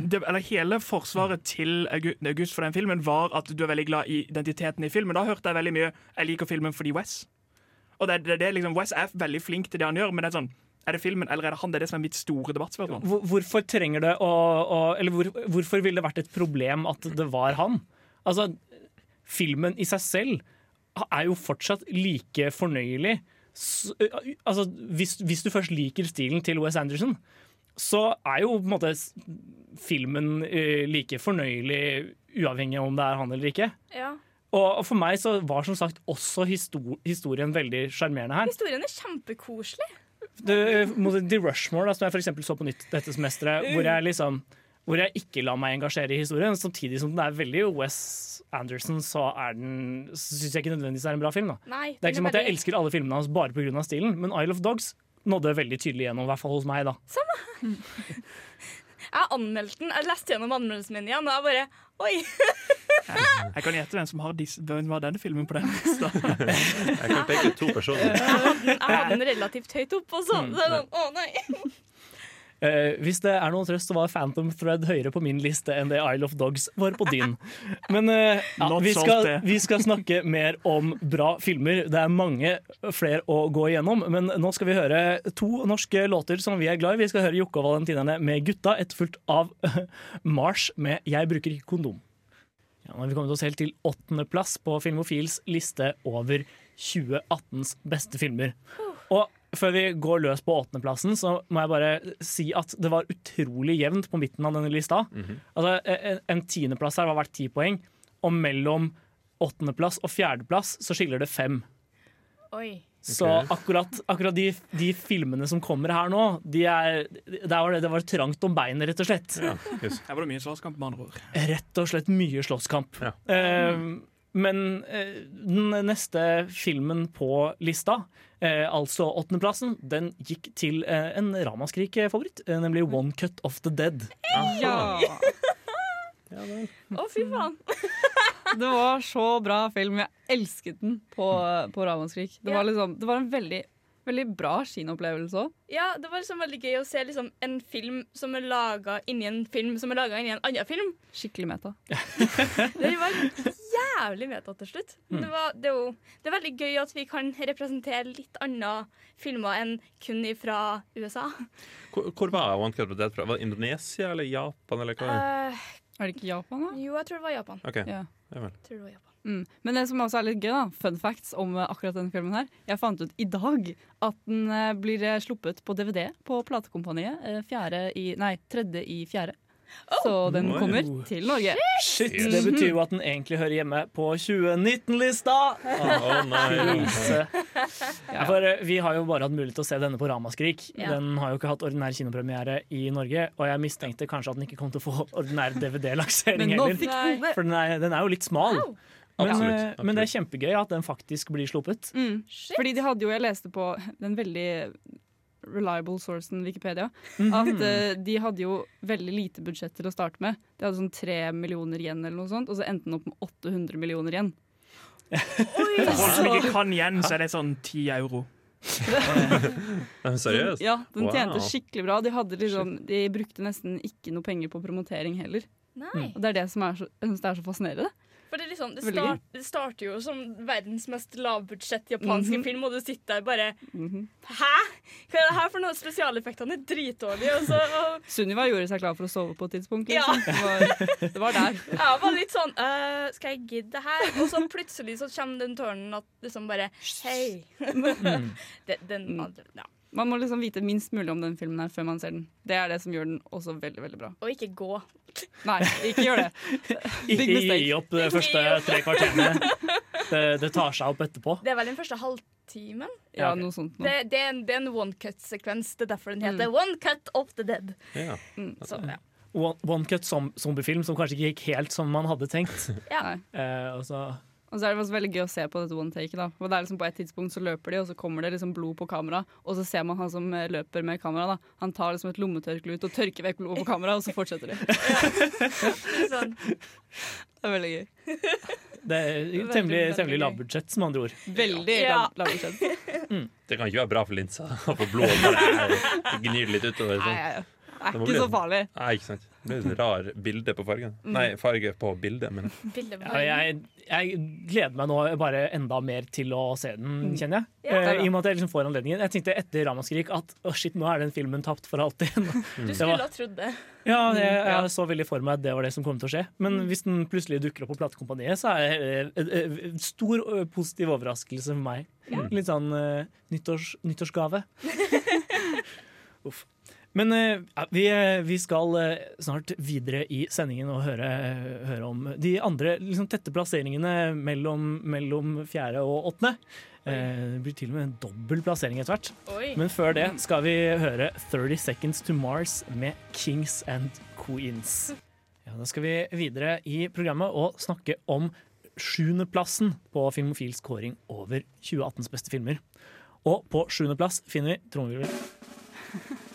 det, eller hele forsvaret til August for den filmen var at du er veldig glad i identiteten i filmen. Da hørte jeg veldig mye Jeg liker filmen fordi Wes. Og det, det, det, liksom, Wes er veldig flink til det han gjør, men det er sånn er det filmen eller er det han? Det er det som er mitt store debattspørsmål. Hvorfor trenger det å, å Eller hvor, hvorfor ville det vært et problem at det var han? Altså, filmen i seg selv er jo fortsatt like fornøyelig. Altså, hvis, hvis du først liker stilen til Wes Anderson, så er jo på en måte filmen eh, like fornøyelig uavhengig av om det er han eller ikke. ja. Og, og for meg så var som sagt også historien veldig sjarmerende her. Historien er kjempekoselig. The Rushmore, da, som jeg for så på nytt dette semesteret, hvor jeg liksom hvor jeg ikke lar meg engasjere i historien. Samtidig som den er veldig Wes Anderson, så den syns jeg ikke nødvendigvis er en bra film. da Nei, Det er ikke som at jeg elsker alle filmene hans bare pga. stilen, men Isle of Dogs nådde veldig tydelig gjennom, i hvert fall hos meg. da Jeg anmeldte den, jeg leste gjennom anmeldelsen min igjen, og jeg bare Oi! Jeg kan gjette hvem som har, disse, hvem har denne filmen på den lista. Jeg kan peke ut to personer. Jeg hadde den relativt høyt opp, også. Mm. så Å, nei. Eh, hvis det er noen trøst, så var Phantom Thread høyere på min liste enn det Isle of Dogs var på din. Men uh, ja, vi, skal, vi skal snakke mer om bra filmer. Det er mange flere å gå igjennom, men nå skal vi høre to norske låter som vi er glad i. Vi skal høre Jokke og Valentinerne med Gutta, etterfulgt av Mars med Jeg bruker ikke kondom. Ja, nå har vi kommet oss helt til åttendeplass på Filmofils liste over 2018s beste filmer. Og før vi går løs på åttendeplassen, så må jeg bare si at det var utrolig jevnt på midten av denne lista. Altså, en, en tiendeplass her var verdt ti poeng, og mellom åttendeplass og fjerdeplass så skiller det fem. Oi. Så akkurat, akkurat de, de filmene som kommer her nå, de er, der var det, det var trangt om beinet, rett og slett. Ja, yes. Her var det mye slåsskamp, med andre ord. Rett og slett mye slåsskamp. Ja. Eh, men eh, den neste filmen på lista, eh, altså åttendeplassen, den gikk til eh, en ramaskrik-favoritt, eh, nemlig One Cut of the Dead. Ja! Å, fy faen. Det var så bra film. Jeg elsket den på, på Ramaskrik. Det, var liksom, det var en veldig, veldig bra kinoopplevelse òg. Ja, det var liksom veldig gøy å se liksom en film som er laga inni en film som er laga inni en annen film. Skikkelig meta. Det var jævlig meta til slutt. Mm. Det, var, det, er jo, det er veldig gøy at vi kan representere litt andre filmer enn kun fra USA. Hvor, hvor var One Cut of Dead fra? Var det Indonesia eller Japan? Eller hva? Uh, Er det ikke Japan, da? jo, jeg tror det var Japan. Okay. Ja. ja. Jeg tror det var Japan. Mm. Men det som også er litt gøy, da, fun facts om eh, akkurat denne filmen her. Jeg fant ut i dag at den eh, blir eh, sluppet på DVD på platekompaniet fjerde i, nei, tredje i fjerde. Så den kommer kommer til Norge. Shit, Det betyr jo at den egentlig hører hjemme på 2019-lista! Å nei. Ja, for vi har jo bare hatt mulighet til å se denne på Ramaskrik. Ja. Den har jo ikke hatt ordinær kinopremiere i Norge, og jeg mistenkte kanskje at den ikke kom til å få ordinær DVD-laksering heller. For den er, den er jo litt smal. Men, Absolutt, eh, men det er kjempegøy at den faktisk blir sluppet. Mm. Fordi de hadde jo, jeg leste på den veldig reliable sourcen Wikipedia, Mhm. at uh, de hadde jo veldig lite budsjett til å starte med. De hadde sånn tre millioner igjen, eller noe sånt, og så endte den opp med 800 millioner igjen. For folk som ikke kan igjen, så er det sånn 10 euro. Seriøst? Ja, den Wow. tjente skikkelig bra. De, hadde liksom, de brukte nesten ikke noe penger på promotering heller. Nei. Og det er det som er så, jeg synes det er så fascinerende. For det, liksom, det, start, det starter jo som verdens mest lavbudsjett japanske Mhm. film, og du sitter der bare Mhm. Hæ?! Hva er det her for noe? Spesialeffektene er dritdårlige. Og så og Sunniva gjorde seg klar for å sove på et tidspunkt. Ja. Liksom. Det, var, det var der. jeg var litt sånn «Øh, Skal jeg gidde det her? Og så plutselig så kommer den tørnen at liksom bare Hei. Mm. den, den, ja. Man må liksom vite minst mulig om den filmen her før man ser den. Det er det som gjør den også veldig veldig bra. Og ikke gå. Nei, ikke gjør det. Ikke gi opp de første tre kvarterene. Det, det tar seg opp etterpå. Det er vel den første halvtimen? Ja, noe sånt Det, noe. det, er en, det er en one cut-sekvens. Det er derfor den heter Mm. One cut of the dead. Ja. Så, ja. One, one cut zombiefilm som kanskje ikke gikk helt som man hadde tenkt. Ja. Eh, og så Og så er det også veldig gøy å se på dette one take. da For det er liksom På et tidspunkt så løper de, og så kommer det liksom blod på kamera. Og så ser man han som eh, løper med kamera. da Han tar liksom et lommetørkle ut og tørker vekk blodet på kamera, og så fortsetter de. Det Sånn. er veldig gøy. det er temmelig, temmelig lavbudsjett, med andre ord. Veldig Ja. lavbudsjett. Mm. Det kan ikke være bra for linsa å få blodet bare gnir litt utover. Sånn. nei, det er Det ikke så farlig. Nei, ikke sant. Det er et rar bilde på fargen. Nei, farge på bildet, men Bildet Ja, jeg, jeg gleder meg nå bare enda mer til å se den, kjenner jeg. Ja, Eh. I og med at jeg liksom får anledningen. Jeg tenkte etter Ramaskrik at å shit, nå er den filmen tapt for alltid. Du skulle var- ha trodd det. Ja, jeg, Ja. jeg så veldig for meg at det var det som kom til å skje. Men hvis den plutselig dukker opp på platekompaniet, så er det en- en en stor positiv overraskelse for meg. Litt sånn uh, nyttårs, nyttårsgave. Uff. Men ø, vi, vi skal ø, snart videre i sendingen og høre, høre om de andre liksom, tette plasseringene mellom, mellom fjerde og åttende. Eh, Det blir til og med en dobbel plassering etter hvert. Oi. Men før det skal vi høre 30 Seconds to Mars med Kings and Queens. Ja, da skal vi videre i programmet og snakke om sjuendeplassen på Filmofils kåring over 2018s beste filmer. Og på sjuendeplass finner vi trommevirvel.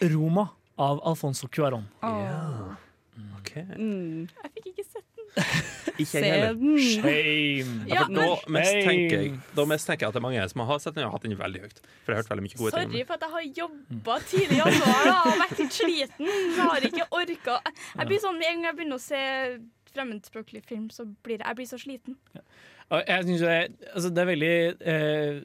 Roma av Alfonso Cuarón. Ja. OK. Mm. Jeg fikk ikke sett den. Ikke jeg heller. Shame. Ja, for da, mistenker jeg, Shame. da mistenker jeg at det er mange som har sett den og hatt den veldig høyt. For jeg har hørt veldig mye gode ting. Sorry for at jeg har jobba tidlig i januar og vært litt sliten. Jeg har ikke orka Jeg blir sånn, Med en gang jeg begynner å se fremmedspråklig film, så blir jeg, jeg blir så sliten. Og jeg synes det, det, altså det er veldig eh,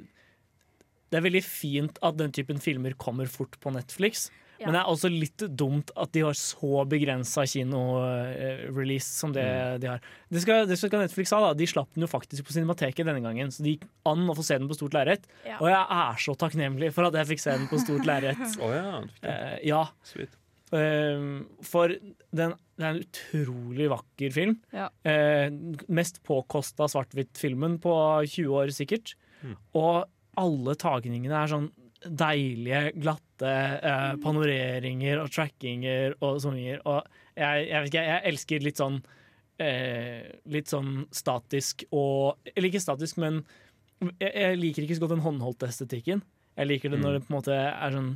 Det er veldig fint at den typen filmer kommer fort på Netflix. Ja. Men det er også litt dumt at de har så begrensa kino-release som det Mm. de har. Det skal, det skal Netflix ha, da. De slapp den jo faktisk på Cinemateket denne gangen, så det gikk an å få se den på stort lerret. Ja. Og jeg er så takknemlig for at jeg fikk se den på stort lerret. oh, ja. Eh, ja. Eh, for den, det er en utrolig vakker film. Ja. Eh, mest påkosta svart-hvitt-filmen på 20 år, sikkert. Mm. Og alle tagningene er sånn deilige, glatte eh, panoreringer og trackinger og sånne Og jeg, jeg vet ikke, jeg elsker litt sånn eh, Litt sånn statisk og Eller ikke statisk, men jeg, jeg liker ikke så godt den håndholdte estetikken. Jeg liker det når det på en måte er sånn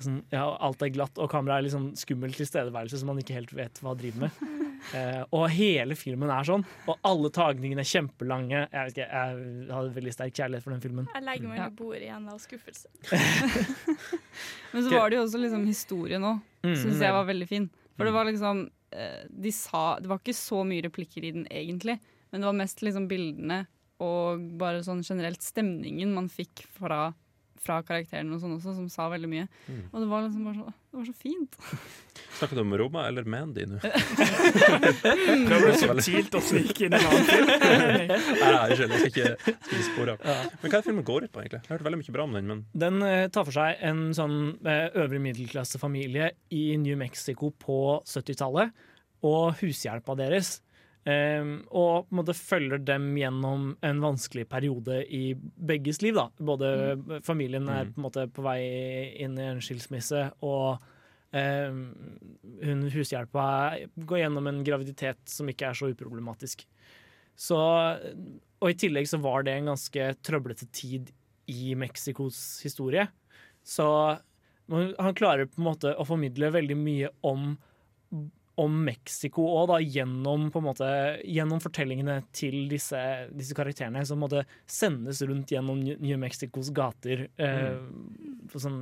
Sånn, ja, alt er glatt, og kameraet er litt sånn skummel tilstedeværelse som man ikke helt vet hva driver med. Eh, og hele filmen er sånn, og alle tagningene er kjempelange. Jeg, vet ikke, jeg hadde veldig sterk kjærlighet for den filmen. Jeg legger meg under bordet igjen av skuffelse. Men så var det jo også liksom historien òg, Mm, syns jeg var veldig fin. For det var liksom eh, De sa Det var ikke så mye replikker i den egentlig, men det var mest liksom bildene og bare sånn generelt stemningen man fikk fra, fra karakteren og sånn også, som sa veldig mye. Mm. Og det var liksom bare så, det var så fint. Snakker du om Roma eller Mandy nå? Prøver du subtilt å snike inn en annen film? Nei, unnskyld, jeg skal ikke, skal ikke spore av. Men hva er filmen går ut på, egentlig? Jeg har hørt veldig mye bra om den, men Den uh, tar for seg en sånn uh, øvre middelklassefamilie i New Mexico på 70-tallet, og hushjelpa deres. Um, og på en måte følger dem gjennom en vanskelig periode i begges liv. Da. Både familien er Mm. på en måte på vei inn i en skilsmisse, og um, hun hushjelpa går gjennom en graviditet som ikke er så uproblematisk. Så, og i tillegg så var det en ganske trøblete tid i Mexicos historie. Så han klarer på en måte å formidle veldig mye om, om Mexico òg, gjennom, måte, gjennom fortellingene til disse, disse karakterene, som måtte sendes rundt gjennom New Mexicos gater eh, på sånn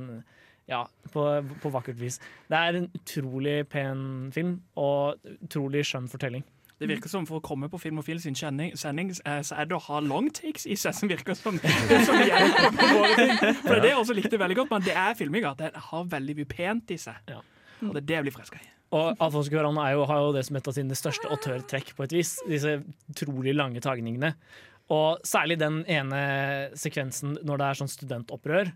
ja, på, på vakkert vis. Det er en utrolig pen film, og utrolig skjønn fortelling. Det virker som For å komme på Filmofil sin kjenning, sending, eh, så er det å ha long takes i seg som virker som, som hjelper på våre ting. For det er det jeg også likte veldig godt, men det er filminga. Det har veldig mye pent i seg. Ja. Og det er det jeg blir friska i. Og Alfonso Cuarón har jo det som et av sine største autørtrekk, på et vis. Disse utrolig lange tagningene. Og særlig den ene sekvensen når det er sånn studentopprør.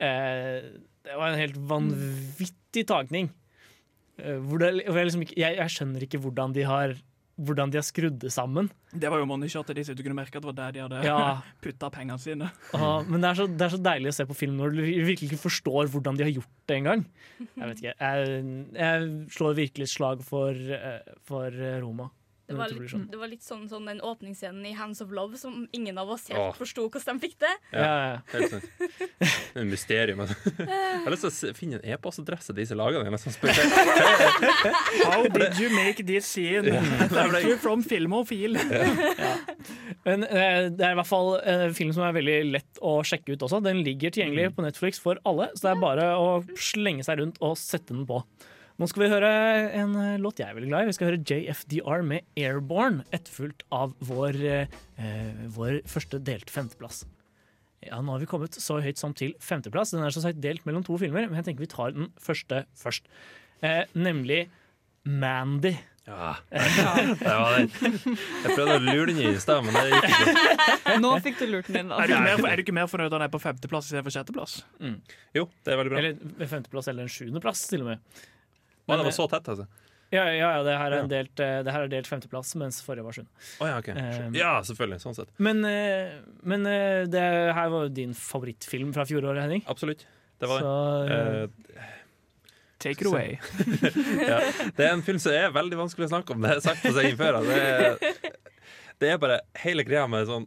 Eh, det var en helt vanvittig tagning. Eh, det, jeg, liksom jeg, jeg skjønner ikke hvordan de har hvordan de har skrudd det sammen. Det var jo moneyshot de du kunne merke at det var der de hadde Ja. putta pengene sine. Ah, men det er, så, det er så deilig å se på film når du virkelig ikke forstår hvordan de har gjort det engang. Jeg vet ikke. Jeg, jeg slår virkelig et slag for, eh, for Roma. Det var, litt, det var litt sånn, sånn den åpningsscenen i Hands of Love som ingen av oss helt Åh. forsto hvordan de fikk det. Ja, ja, ja. helt sant. Det er en mysterium. altså. Jeg har lyst til å finne en e-postadresse til disse lagene. Spør. How did you make this scene? Thank you from Filmofil. Men eh, det er i hvert fall en film som er veldig lett å sjekke ut også. Den ligger tilgjengelig på Netflix for alle, så det er bare å slenge seg rundt og sette den på. Nå skal vi høre en eh, låt jeg er veldig glad i. Vi skal høre JFDR med 'Airborne', etterfulgt av vår, eh, vår første delte femteplass. Ja, Nå har vi kommet så høyt som til femteplass. Den er så sagt delt mellom to filmer, men jeg tenker vi tar den første først. Eh, nemlig Mandy. Ja, det var den. Jeg prøvde å lure den inn i stad, men det gikk ikke. Nå fikk du lurt den inn. Er du, ikke mer, er du ikke mer fornøyd når han er på femteplass istedenfor sjetteplass? Jo, det er veldig bra. Eller femteplass eller en sjuendeplass, til og med. Å, det var så tett, altså. Ja, ja, ja det, her er en delt, eh, det her er delt femteplass, mens forrige var sjuende. Oh, ja, ok. Um, Ja, selvfølgelig. Sånn sett. Men, eh, men eh, det her var jo din favorittfilm fra fjoråret, Henning. Absolutt. Det var den. Så, eh, Eh, Take it away. ja. Det er en film som er veldig vanskelig å snakke om. Det har jeg sagt på seg før. Det er, det er bare hele greia med sånn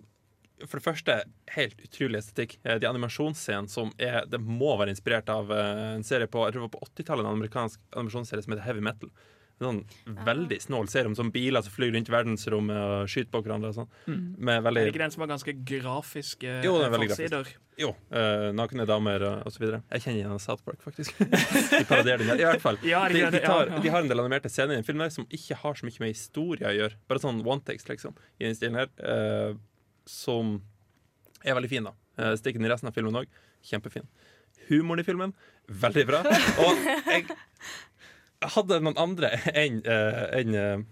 For det første, helt utrolig estetikk. Eh, De animasjonsscenene som er Det må være inspirert av eh, en serie på Jeg tror det var på 80-tallet, en amerikansk animasjonsserie som heter Heavy Metal. sånn veldig snål serie om sånn biler som flyr rundt verdensrommet og skyter på hverandre. Og sånn. Med veldig Er det ikke den som har ganske grafiske Jo, den er veldig forsider? Jo, Uh, nakne damer og, videre. Jeg kjenner igjen South Park, faktisk. de parodierer den. I hvert fall. Ja, De, de, tar, ja, ja. de har en del animerte scener i den filmen som ikke har så mye med historie å gjøre. Bare sånn one takes, liksom, i den stilen her. eh, som er veldig fin, da. Uh, Stikker den i resten av filmen òg. Kjempefin. Humoren i filmen, veldig bra. Og jeg hadde noen andre enn en, enn, eh,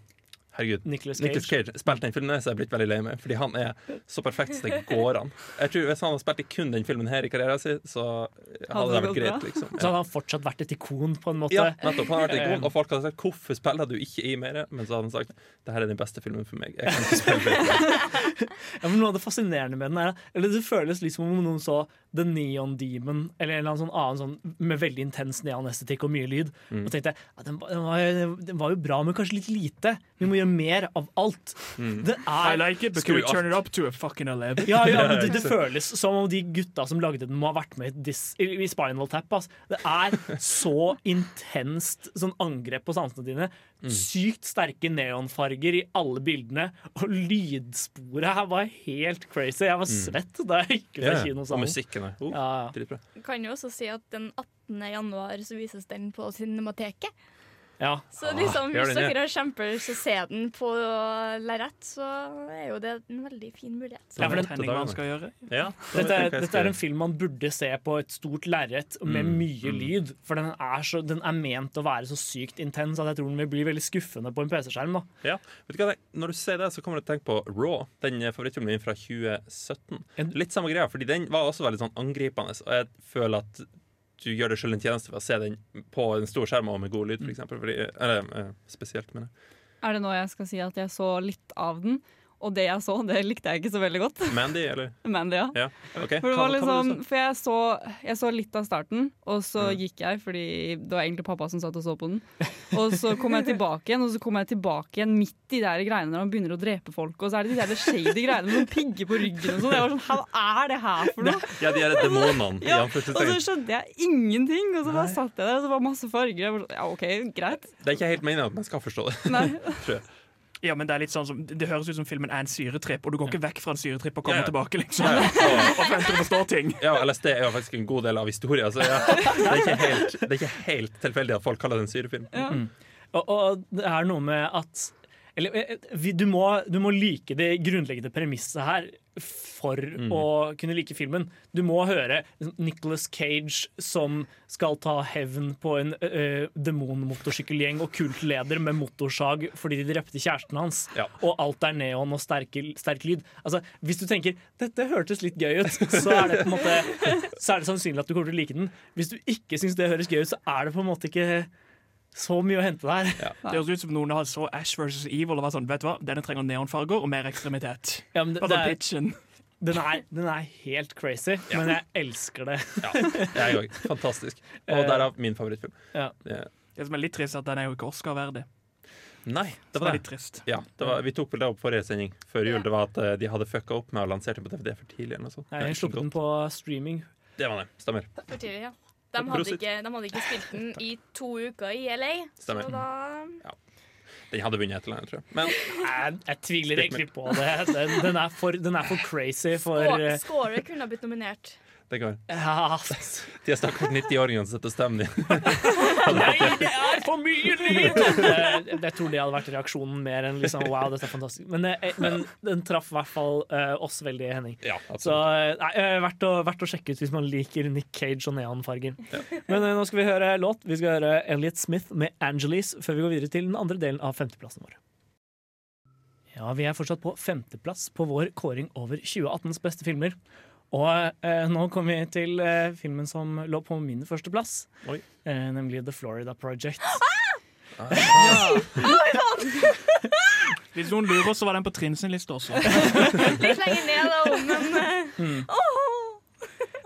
Herregud. Nicolas Cage. Nicolas Cage spilte den filmen, så jeg er blitt veldig lei meg. Fordi han er så perfekt som det går an. Jeg tror Hvis han hadde spilt i kun den filmen her i karrieren sin, så hadde Hadde det det vært greit. Liksom. Ja. Så hadde han fortsatt vært et ikon, på en måte. Ja, nettopp. Han hadde vært ikon, og folk hadde sagt 'hvorfor spiller du ikke i mer?' Men så hadde han sagt 'det her er den beste filmen for meg'. Jeg kan ikke spille bedre. Ja, men Noe av det fascinerende med den er Eller det føles liksom om noen så The Neon Demon eller en eller annen sånn annen sånn med veldig intens neonestetikk og mye lyd. Mm. Og tenkte ja, den, var- den, var, den var jo bra, men kanskje litt lite. Vi må gjøre mer av alt. Mm. Det I er like it, but can we turn it up to a fucking 11? ja, ja, det, det føles som om de gutta som lagde den, må ha vært med i, i i Spinal Tap. ass. Det er så intenst sånn angrep på sansene dine. Sykt sterke neonfarger i alle bildene. Og lydsporet her var helt crazy. Jeg var svett da jeg gikk ut av og kinosalen. musikken oh, Ja, ja. dritbra. Kan jo også si at den 18. januar så vises den på Cinemateket. Ja. Så liksom, hvis dere har kjempelyst til å se den på lerret, så er jo det en veldig fin mulighet. Ja, for den- han skal gjøre. Ja, Dette, er- dette er en film man burde se på et stort lerret med Mm, mye mm. lyd. For den er, så, den er ment å være så sykt intens at jeg tror den vil bli veldig skuffende på en PC-skjerm. Ja, Når du ser det, så kommer du til å tenke på Raw. Den eh, favorittfilmen min fra 2017. Litt samme greia, fordi den var også veldig sånn angripende. Og jeg føler at du gjør deg selv en tjeneste ved å se den på en stor skjerm og med god lyd, for eksempel. Eller eh, spesielt, mener jeg. Er det nå jeg skal si at jeg så litt av den? Og det jeg så, det likte jeg ikke så veldig godt. Mandy, eller? Mandy, ja. Ja, Okay. For, det Hva- liksom, for jeg, så, jeg så litt av starten, og så Mm. gikk jeg fordi det var egentlig pappa som satt og så på den. Og så kom jeg tilbake igjen, og så kom jeg tilbake igjen midt i de greiene når han begynner å drepe folk. Og så er det de der shady greiene med noen pigger på ryggen og sånn. Jeg var sånn, Hva er det her for noe? Ja, de er demonene. Ja, Og så skjønte jeg ingenting, og så bare satt jeg der, og så var masse farger. Jeg var sånn, ja, OK, greit. Det er ikke helt meningen at man skal forstå det. Nei. tror jeg. Ja, men Det er litt sånn som, det høres ut som filmen er en syretripp, og du går ikke vekk fra en syretripp og kommer ja. tilbake. liksom Ja, ja. Og venter å forstå ting. Ja, LSD er jo faktisk en god del av historien. Så ja, det, er ikke helt, det er ikke helt tilfeldig at folk kaller det en syrefilm. Ja. Og, og det er noe med at eller, eh, vi- du, må, du må like det grunnleggende premisset her for å kunne like filmen. Du må høre Nicholas Cage som skal ta hevn på en uh, demonmotorsykkelgjeng og kultleder med motorsag fordi de drepte kjæresten hans. Ja. Og alt er neon og sterke, sterk lyd. Altså, hvis du tenker dette hørtes litt gøy ut, så er det på en måte Så er det sannsynlig at du kommer til å like den. Hvis du ikke syns det høres gøy ut, så er det på en måte ikke så mye å hente der. Det høres ut som noen har så Ash vs. Evil og var sånn, vet du hva, denne trenger neonfarger og mer ekstremitet. Ja, men det, det sånn er, den, er, den er helt crazy, men jeg elsker det. Ja, jeg òg. Fantastisk. Og derav min favorittfilm. Ja. Det- Det som er litt trist, er at den er jo ikke Oscar-verdig. Nei, det var det. litt trist. Ja, det var, vi tok vel det opp forrige sending før jul. Det var at eh, de hadde fucka opp med å lansere den på DVD for tidlig. eller noe sånt. Jeg sluppet den på streaming. Det var det. Stemmer. For tidlig, ja. De hadde, ikke, de hadde ikke spilt den i to uker i LA, Stemmer. så da Den hadde vunnet et eller annet, tror jeg. Men Jeg, jeg tviler egentlig på det. Den, den, er for, den er for crazy for Skå- eh, kunne ha blitt nominert. Være. ja. De stakkars 90-åringene som setter stemmen din. Nei, det er for mye lyd! Eh, Jeg tror det hadde vært reaksjonen mer enn liksom, wow, dette er fantastisk. Men, eh, men den traff i hvert fall uh, oss veldig, Henning. Ja, Så eh, nei, eh, verdt, å, verdt å sjekke ut hvis man liker Nick Cage og neonfarger. Men uh, nå skal vi høre låt. Vi skal høre Elliot Smith med 'Angeles' før vi går videre til den andre delen av femteplassen vår. Ja, Vi er fortsatt på femteplass på vår kåring over 2018s beste filmer. Og eh, nå kommer vi til eh, filmen som lå på min førsteplass, eh, nemlig The Florida Project. Hvis noen lurer, så var den på Trinn sin liste også. Litt lenger ned, da, men eh,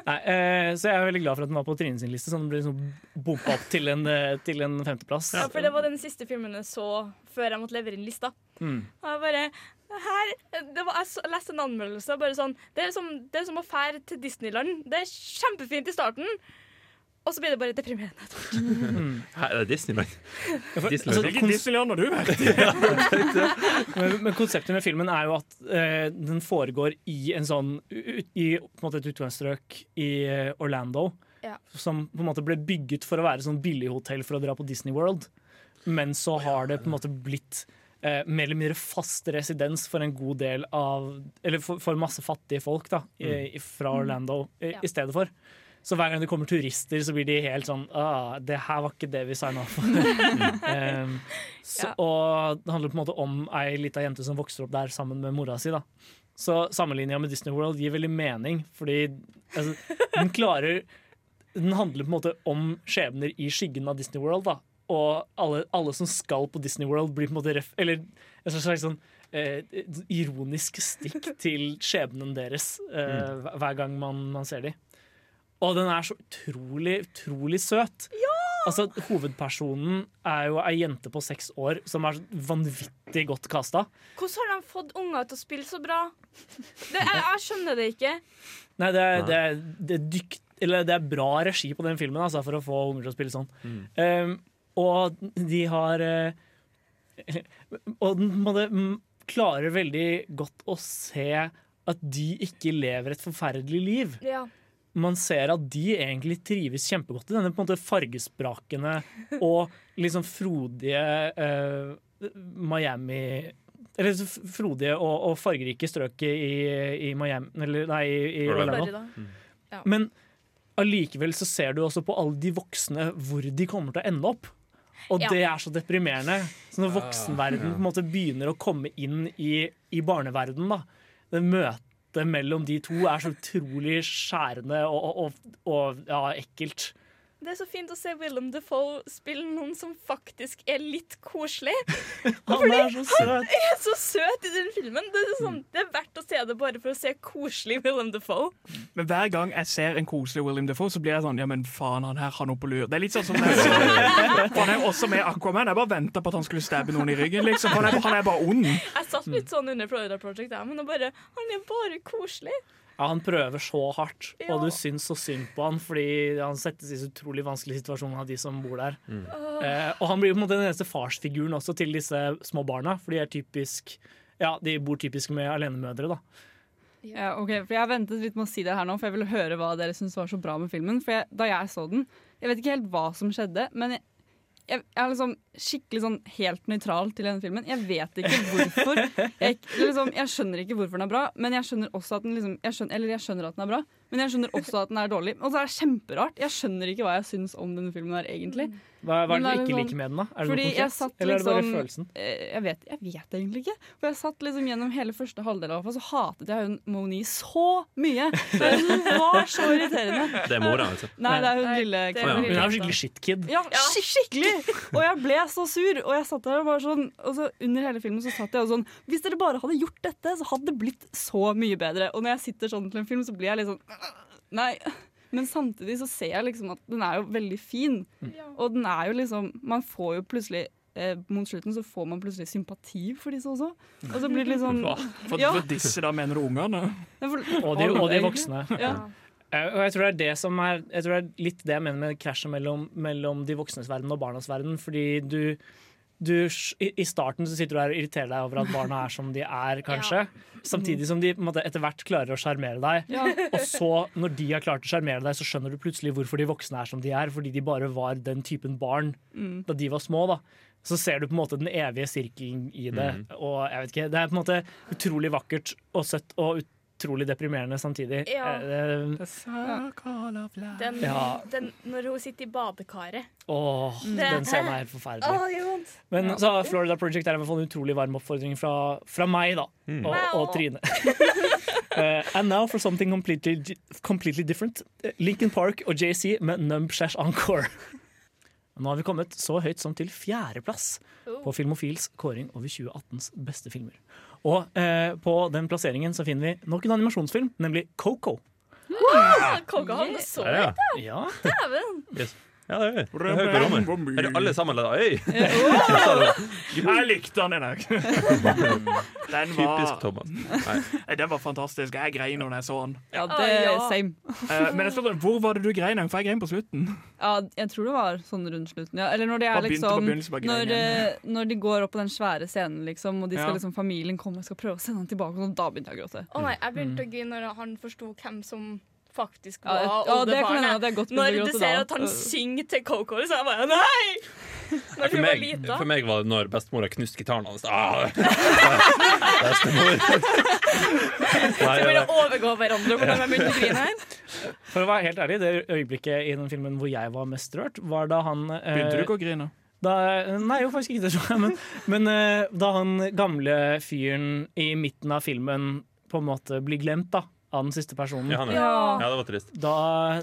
Nei, eh, så jeg er veldig glad for at den var på Trine sin liste, så den ble liksom bumpa opp til en, eh, til en femteplass. ja, For det var den siste filmen jeg så før jeg måtte levere inn lista. Mm. Og jeg bare her, det var, Jeg leste en anmeldelse. Bare sånn, det, er som, det er som å fære til Disneyland. Det er kjempefint i starten. og så blir det bare deprimerende. Her er det Disneyland. Disneyland. altså, Hvilken Disneyland har du vært? Men, men konseptet med filmen er jo at eh, den foregår i en sånn ut- I på en måte et utgangsstrøk i eh, Orlando. Ja. Som på en måte ble bygget for å være sånn billighotell for å dra på Disney World. Men så har det på en måte blitt eh, mer eller mindre fast residens for en god del av Eller for, for masse fattige folk da i, i, fra Orlando i, Ja. i stedet for. Så hver gang det kommer turister, så blir de helt sånn ah, Det her var ikke det vi signa opp for. um, så, Ja. Og det handler på en måte om ei lita jente som vokser opp der sammen med mora si. da Så sammenligninga med Disney World gir veldig mening, fordi altså, den klarer Den handler på en måte om skjebner i skyggen av Disney World. da Og alle, alle som skal på Disney World, blir på en måte ref Eller en slags sånn eh, ironisk stikk til skjebnen deres eh, hver- hver gang man, man ser dem. Og den er så utrolig, utrolig søt. Altså, Hovedpersonen er jo ei jente på seks år som er vanvittig godt kasta. Hvordan har de fått unger til å spille så bra? Det, jeg, jeg skjønner det ikke. Nei, det er, det, er, det, er dykt, eller det er bra regi på den filmen altså, for å få unger til å spille sånn. Um, og de har eh, Og den mm, klarer veldig godt å se at de ikke lever et forferdelig liv. Ja. man ser at de egentlig trives kjempegodt i denne på en måte fargesprakende og liksom frodige uh, Miami Eller frodige og, og fargerike strøket i, i Miami Eller nei, i, i Orlando. Orlando. Men allikevel så ser du også på alle de voksne hvor de kommer til å ende opp. Og Ja. det er så deprimerende. Så når voksenverden på en måte begynner å komme inn i, i barneverden, da Det møtet mellom de to er så utrolig skjærende og, og, og, og ja, ekkelt. Det er så fint å se Willem Defoe spille noen som faktisk er litt koselig. Han er så søt! Han er så søt i den filmen. Det er, sånn, det er verdt å se det bare for å se koselig Willem Defoe. Men hver gang jeg ser en koselig Willem Defoe, så blir jeg sånn Ja, men faen, han her har noe på lur. Det er litt sånn som jeg så- Han er også med Aquaman. Jeg bare venta på at han skulle stabbe noen i ryggen. Liksom. Han, er, han er bare ond. Jeg satt litt sånn under Florida Project, jeg, men bare, han er bare koselig. Ja, han prøver så hardt, Ja. og du syns så synd på han fordi han settes i så utrolig vanskelige situasjon av de som bor der. Eh, og han blir på en måte den eneste farsfiguren også til disse små barna, for de er typisk Ja, de bor typisk med alenemødre, da. Ja, ok, for Jeg har ventet litt med å si det her nå, for jeg ville høre hva dere syntes var så bra med filmen. For jeg, Da jeg så den Jeg vet ikke helt hva som skjedde, men jeg, jeg, er liksom skikkelig sånn helt nøytral til denne filmen. Jeg vet ikke hvorfor. Jeg, liksom, jeg skjønner ikke hvorfor den er bra, men jeg skjønner også at den liksom, jeg skjønner, Eller jeg skjønner at den er bra, men jeg skjønner også at den er dårlig. Og så er det kjemperart. Jeg skjønner ikke hva jeg syns om denne filmen her, egentlig. Hva, hva er det det du ikke litt liker med den, da? Er det noe satt Eller er det bare liksom- følelsen? Eh, Jeg vet, jeg vet egentlig ikke. For jeg satt liksom gjennom hele første halvdel av så hatet jeg hun Moni så mye. Hun var så irriterende. Det er mora, altså. Nei, det er hun Nei, lille er Hun er skikkelig shitkid. Ja, skikkelig! Og jeg ble så sur. Og jeg satt der og bare sånn Og så under hele filmen så satt jeg og sånn Hvis dere bare hadde gjort dette, så hadde det blitt så mye bedre. Og når jeg sitter sånn til en film, så blir jeg litt sånn Nei. Men samtidig så ser jeg liksom at den er jo veldig fin. Og den er jo liksom Man får jo plutselig eh, Mot slutten så får man plutselig sympati for disse også. Og så blir det liksom sånn For, Ja. for disse, da, mener du ungene? Og de, og de voksne. Ja. Eh, Og jeg tror det er det som er Jeg tror det er litt det jeg mener med krasjet mellom, mellom de voksnes verden og barnas verden. Fordi du, du i, starten så sitter du her og irriterer deg over at barna er som de er, kanskje. Samtidig som de på en måte, etter hvert klarer å sjarmere deg. Ja. Og så, når de har klart å sjarmere deg, så skjønner du plutselig hvorfor de voksne er som de er. Fordi de bare var den typen barn da de var små. da så ser du på en måte den evige sirkelen i det. Og jeg vet ikke, Det er på en måte utrolig vakkert og søtt og utrolig deprimerende samtidig. Ja. Eh, Den, Ja. den, når hun sitter i badekaret. Åh, Det- den scenen er helt forferdelig. Åh. Men så Florida Project er i hvert fall en utrolig varm oppfordring fra, fra meg da, og, og Trine. uh, and now for something completely, completely different. Eh, Lincoln Park og JC med Numb Shash Encore. Nå har vi kommet så høyt som til fjerdeplass på Filmofils kåring over 2018s beste filmer. Og eh, på den plasseringen så finner vi nok en animasjonsfilm, nemlig Coco. Coco han er så Ja, da! Ja, dæven. Yes. Ja, det gjør vi. Det hører. Er det alle sammen der? Øy! Jeg likte den, jeg. Den Typisk var, Thomas. Nei. den var fantastisk. Jeg grein når jeg så den. Ja, det er same. Eh, Men jeg spør, hvor var det du grein? For jeg grein på slutten. Ja, jeg tror det var sånn rundt slutten. Ja. Eller når de er liksom når, eh, når de går opp på den svære scenen, liksom, og de skal liksom, familien kommer og skal prøve å sende han tilbake, og da begynte jeg å gråte. Å nei, jeg begynte å grine når han forsto hvem som faktisk var ja, det oldebarnet. jeg godt Når du ser da. at han synger til Coco, så er jeg bare Nei! Når For meg, for meg var det når bestemora knuste gitaren hans. Ah, bestemor. Nei, Så det overgå hverandre hvordan jeg begynte å grine her. For å være helt ærlig, det øyeblikket i den filmen hvor jeg var mest rørt, var da han eh, Begynte du ikke å grine? Da, nei, jo, faktisk ikke det, tror jeg. Men, men eh, da han gamle fyren i midten av filmen på en måte blir glemt da, av den siste personen, ja, ja. Ja. ja, det var trist. da,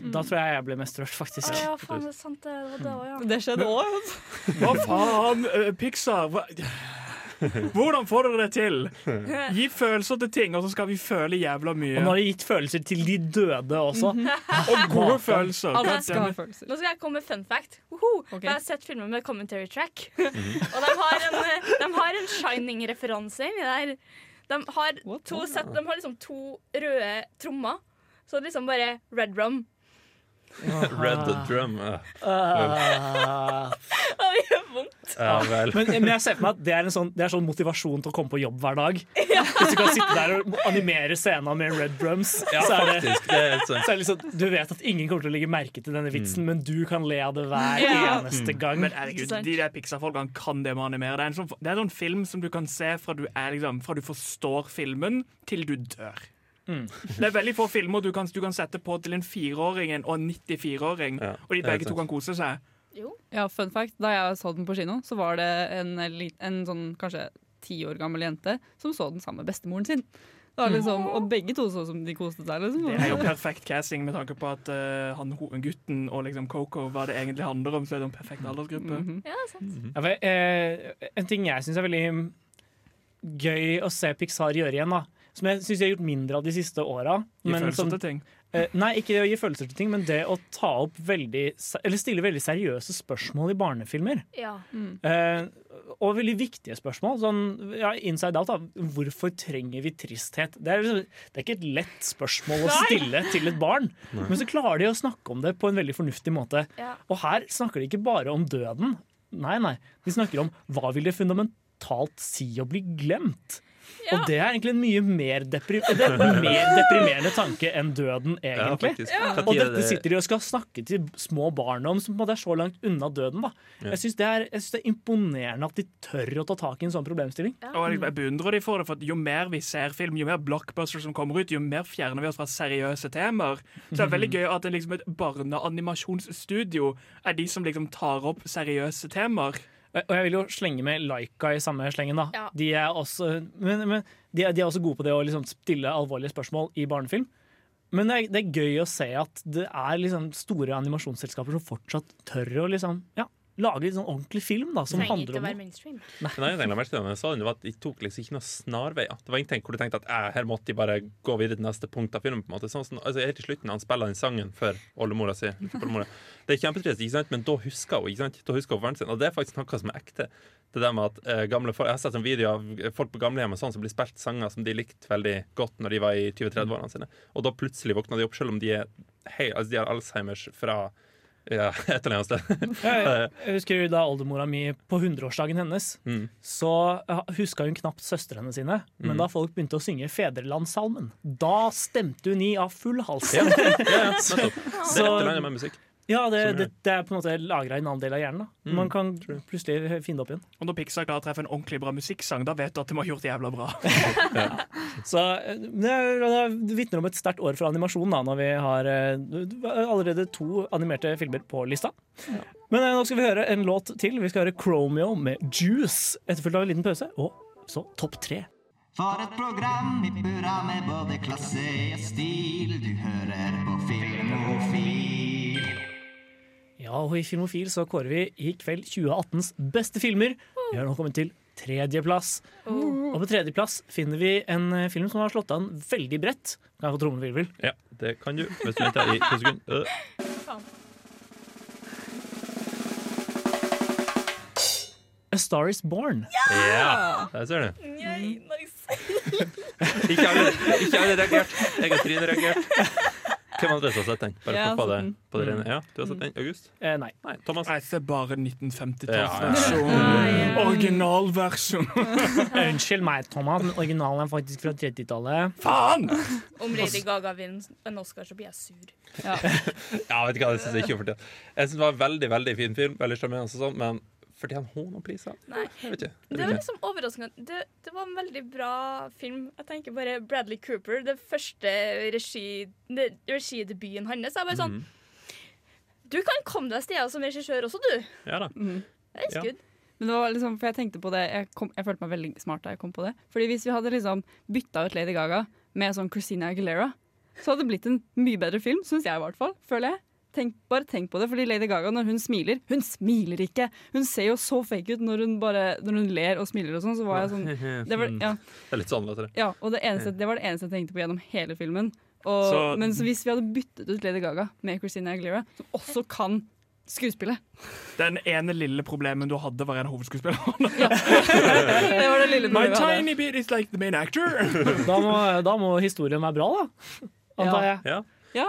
da tror jeg jeg ble mest rørt, faktisk. ja, faen, det er sant, det. Det var det ja. Det skjedde òg. Hva faen, eh, Pixar? Hva? Hvordan får dere det til? Gi følelser til ting, og så skal vi føle jævla mye. Og nå har de gitt følelser til de døde også. Og gode følelser. Alle skal ha følelser. Nå skal jeg komme med fun fact. Woho! Ok. Jeg har sett filmer med commentary track. og de har en, eh, de har en Shining-referanse inni der. De har, to set, de har liksom to røde trommer. Så liksom bare red rum. Red Drum. Ah. Det gjør vondt. Ja vel. Men, men jeg ser for meg at det er, en sånn, det er sånn motivasjon til å komme på jobb hver dag. Hvis du kan sitte der og animere scenen med red drums, Ja, så er det faktisk. Det er så er det liksom, du vet at ingen kommer til å legge merke til denne vitsen, men du kan le av det hver Ja. eneste gang. Men herregud, de der Pixar-folkene kan det med å animere. Det er, en sånn, det er en sånn film som du kan se fra du, er, liksom, fra du forstår filmen, til du dør. Det er veldig få filmer du kan, du kan sette på til en fireåring og en 94-åring, Ja, og de begge to kan kose seg. Jo. Ja, fun fact. Da jeg så den på kino, så var det en, en sånn kanskje ti år gammel jente som så den sammen med bestemoren sin. Det liksom, og begge to så som de koste seg. Liksom. Det er jo perfekt casting med tanke på at uh, han, gutten og liksom Coco, hva det egentlig handler om, så er det en perfekt aldersgruppe. Mhm. Ja, det er sant. Ja, for, eh, en ting jeg syns er veldig gøy å se Pixar gjøre igjen, da. Som jeg syns jeg har gjort mindre av de siste åra. Gi følelser til ting. Eh, nei, ikke det å gi følelser til ting, men det å ta opp veldig Eller stille veldig seriøse spørsmål i barnefilmer. Ja. Eh, og veldig viktige spørsmål. Sånn, ja, inside out, da. Hvorfor trenger vi tristhet? Det er, liksom- det er ikke et lett spørsmål å stille til et barn. Men så klarer de å snakke om det på en veldig fornuftig måte. Ja. Og her snakker de ikke bare om døden. Nei, nei. De snakker om hva vil det fundamentalt si å bli glemt? Ja. Og det er egentlig en mye mer, depri det er en mer deprimerende tanke enn døden, egentlig. Ja, ja. Og dette sitter de og skal snakke til små barn om, som på en måte er så langt unna døden. da. Jeg syns det, synes det er imponerende at de tør å ta tak i en sånn problemstilling. Og jeg, jeg beundrer de for det, for jo mer vi ser film, jo mer blockbusters som kommer ut, jo mer fjerner vi oss fra seriøse temaer. Så det er veldig gøy at det liksom et barneanimasjonsstudio er de som liksom tar opp seriøse temaer. Og jeg vil jo slenge med Laika i samme slengen. da. Ja. De er også, men, men de, er, de er også gode på det å liksom stille alvorlige spørsmål i barnefilm. Men det er, det er gøy å se at det er liksom store animasjonsselskaper som fortsatt tør å liksom, ja, lage litt sånn ordentlig film da, som Trenger handler ikke å om være noe. mainstream. Men jeg tenkte merke til det når jeg sa den, det var at de tok liksom ikke noen snarveier. Det var ingenting hvor du tenkte at eh, her måtte de bare gå videre til neste punkt av filmen. på en måte. Sånn, altså, helt til slutten, Han spiller den sangen for oldemora si. for. Det er kjempetrist, ikke sant? men da husker hun ikke sant? Da husker hun faren sin. Og det er faktisk noe som er ekte. Det der med at eh, gamle folk, Jeg har sett en video av folk på gamlehjem sånn som blir spilt sanger som de likte veldig godt når de var i 20-30-årene sine. Og da plutselig våkna de opp, selv om de, er hei, altså de har Alzheimers fra ja, et eller annet sted. Jeg, husker da oldemora mi på 100-årsdagen hennes, Mm. så huska hun knapt søstrene sine. Men Mm. da folk begynte å synge Fedrelandssalmen, da stemte hun i av full hals. Ja, ja, ja. Det er et eller annet med musikk. Ja, det, det, det er på en måte lagra i en annen del av hjernen. da. Mm, Man kan plutselig finne det opp igjen. Og når Pixar klarer å treffe en ordentlig bra musikksang, da vet du at de har gjort det jævla bra. Så eh, det, det vitner om et sterkt år for animasjon da, når vi har eh, allerede to animerte filmer på lista. Men eh, nå skal vi høre en låt til. Vi skal høre Chromeo med Juice, etterfulgt av en liten pause. Og så Topp tre. For et program i burra med både klasse og stil. Du hører på Ja, og i Filmofil så kårer vi i kveld 2018s beste filmer. Vi har nå kommet til tredjeplass. Og på tredjeplass finner vi en eh, film som har slått an veldig bredt. Kan jeg få trommevirvel? Ja, det kan du. Hvis du venter i to sekunder. A Star Is Born. Ja! Yeah! Der ser du. Yay, nice. ikke alle reagert. Jeg har trynet reagert. Hvem andre som har sett den? Bare ja, det på det. Ja, du har sett den? August? Eh, nei. Nei, Thomas? Jeg ser bare Ja, 1950-tallsversjonen. Originalversjon. Unnskyld meg, Thomas, men originalen er faktisk fra 30-tallet. Faen! Om Lady Gaga vinner en Oscar, så blir jeg sur. Ja, vet du hva, det syns jeg ikke for. Jeg synes det var en veldig, veldig fin film, veldig sjarmerende og sånn, men fortjener hun noen priser? Nei. Jeg vet ikke. Det var liksom overraskende. Det, det var en veldig bra film. Jeg tenker bare Bradley Cooper, det første regi, det, regidebuten hans. Jeg bare sånn Du kan komme deg steder som regissør også, du. Ja da. Det er Ja. Men det var liksom, for jeg tenkte på det jeg, kom, jeg følte meg veldig smart da jeg kom på det. Fordi hvis vi hadde liksom bytta ut Lady Gaga med sånn Christina Aguilera, så hadde det blitt en mye bedre film, syns jeg i hvert fall. Føler jeg. Tenk, bare tenk på det, fordi Lady Gaga når hun smiler Hun smiler ikke! Hun ser jo så fake ut når hun, bare, når hun ler og smiler og sånn. Så var jeg sånn det var, ja, Det er litt sånn, vet ja, og det, eneste, det var det eneste jeg tenkte på gjennom hele filmen. Og, Så- men så hvis vi hadde byttet ut Lady Gaga med Christina Aguilera, som også kan skuespille Den ene lille problemen du hadde, var en hovedskuespiller. Det var det lille My tiny bit is like the main actor. Da må, da må historien være bra, da. Antar jeg. Ja, Ja.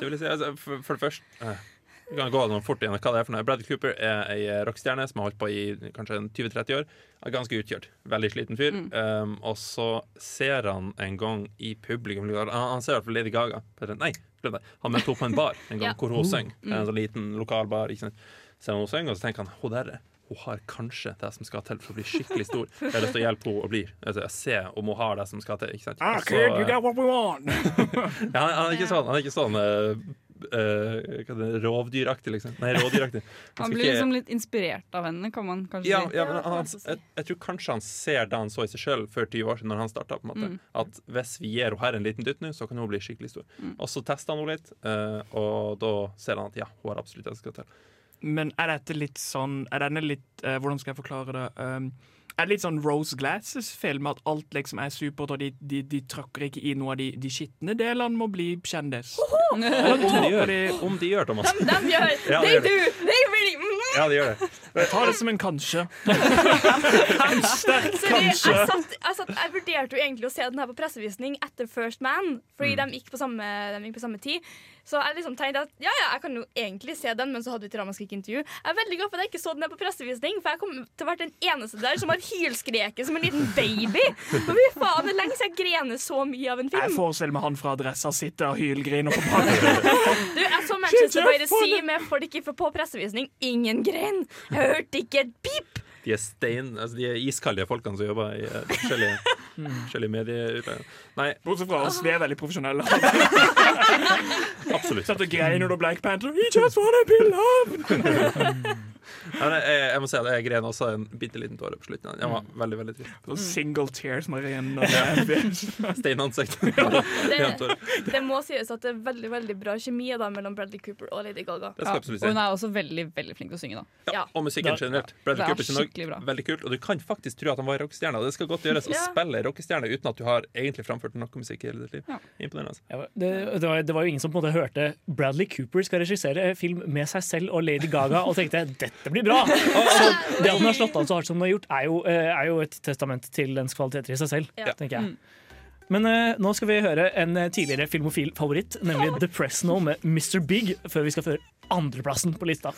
Det vil si. Altså, for, for det første eh, Vi kan gå noe fort igjen hva det er for noe. Bradley Cooper er ei rockestjerne som har holdt på i kanskje 20-30 år. Er ganske utkjørt. Veldig sliten fyr. Um, og så ser han en gang i publikum Han, han ser i hvert fall Lady Gaga. Nei, glem det. Han møtte henne på en bar en gang Ja. hvor hun sang. En sånn liten lokal bar. Ikke sant? Ser han synger, og så tenker han hun der hun har kanskje det som skal til for å bli skikkelig stor. Jeg har lyst til å hjelpe henne å bli. Altså, jeg ser om hun har det som skal til. Ikke sant? Ah, så, kid, you got what we want. ja, han, han er ikke sånn, han er ikke sånn uh, rovdyraktig, liksom. Nei, rådyraktig. Han han blir ikke- liksom litt inspirert av henne, kan man kanskje ja, si. ja, men Ja, han, jeg, jeg tror kanskje han ser det han så i seg sjøl før 20 år siden, når han starta. Mm. At hvis vi gir henne her en liten dytt nå, så kan hun bli skikkelig stor. Og så tester han henne litt, uh, og da ser han at ja, hun har absolutt det som skal til. Men er dette litt sånn Er denne litt uh, Hvordan skal jeg forklare det? Um, er det litt sånn Rose Glasses-film, at alt liksom er supert, og de, de, de tråkker ikke i noe av de, de skitne delene med å bli kjendis? Om de gjør, om de gjør Thomas. De gjør Ja, det gjør de. really mm. Ja, de gjør det. Jeg tar det som en kanskje. en sterk kanskje. jeg, satt, jeg, satt, jeg vurderte jo egentlig å se den her på pressevisning etter First Man, fordi Mm. de, gikk på samme, de gikk på samme tid. Så jeg liksom tenkte at ja, ja, jeg kan jo egentlig se den, men så hadde vi et ramaskrik intervju. Jeg er veldig glad for at jeg ikke så den her på pressevisning, for jeg kom til å være den eneste der som har hylskreket som en liten baby. For fy faen, det er lenge siden jeg grener så mye av en film. Jeg forestiller meg han fra Adressa sitter og hylgriner på bakken. Du, jeg så Manchester by the Sea med folk ikke på pressevisning. Ingen grein. Jeg hørte ikke et pip. De er stein, altså de er iskalde folkene som jobber i eh, forskjellige, forskjellige medier. Nei, Bortsett fra oss, vi er veldig profesjonelle. absolutt. Satt og grein under Black Panther. He just wanna be loved! Jeg, jeg må si at jeg gren også en bitte liten tåre på slutten. Jeg var veldig, veldig trist. Mm. Single tears med renner. Steinansikt. Det, det må sies at det er veldig veldig bra kjemi da, mellom Bradley Cooper og Lady Gaga. Det Ja, og hun er også veldig veldig flink til å synge. da Ja, Ja. og musikken Da- generelt. Bradley er Cooper bra. veldig kult. Og du kan faktisk tro at han var rockestjerne. Det skal godt gjøres å spille rockestjerne uten at du har egentlig framført noe musikk i hele ditt liv. Ja. Imponerende. altså. Ja, det, det, var, det var jo ingen som på en måte hørte Bradley Cooper skal regissere film med seg selv og Lady Gaga og tenkte dette blir bra. Så det at den har slått an så hardt som den har gjort, er jo, eh, er jo et testament til dens kvaliteter i seg selv. Ja. tenker jeg. Men uh, nå skal vi høre en eh, tidligere filmofil favoritt, nemlig The Press Now med Mr. Big, før vi skal føre andreplassen på lista.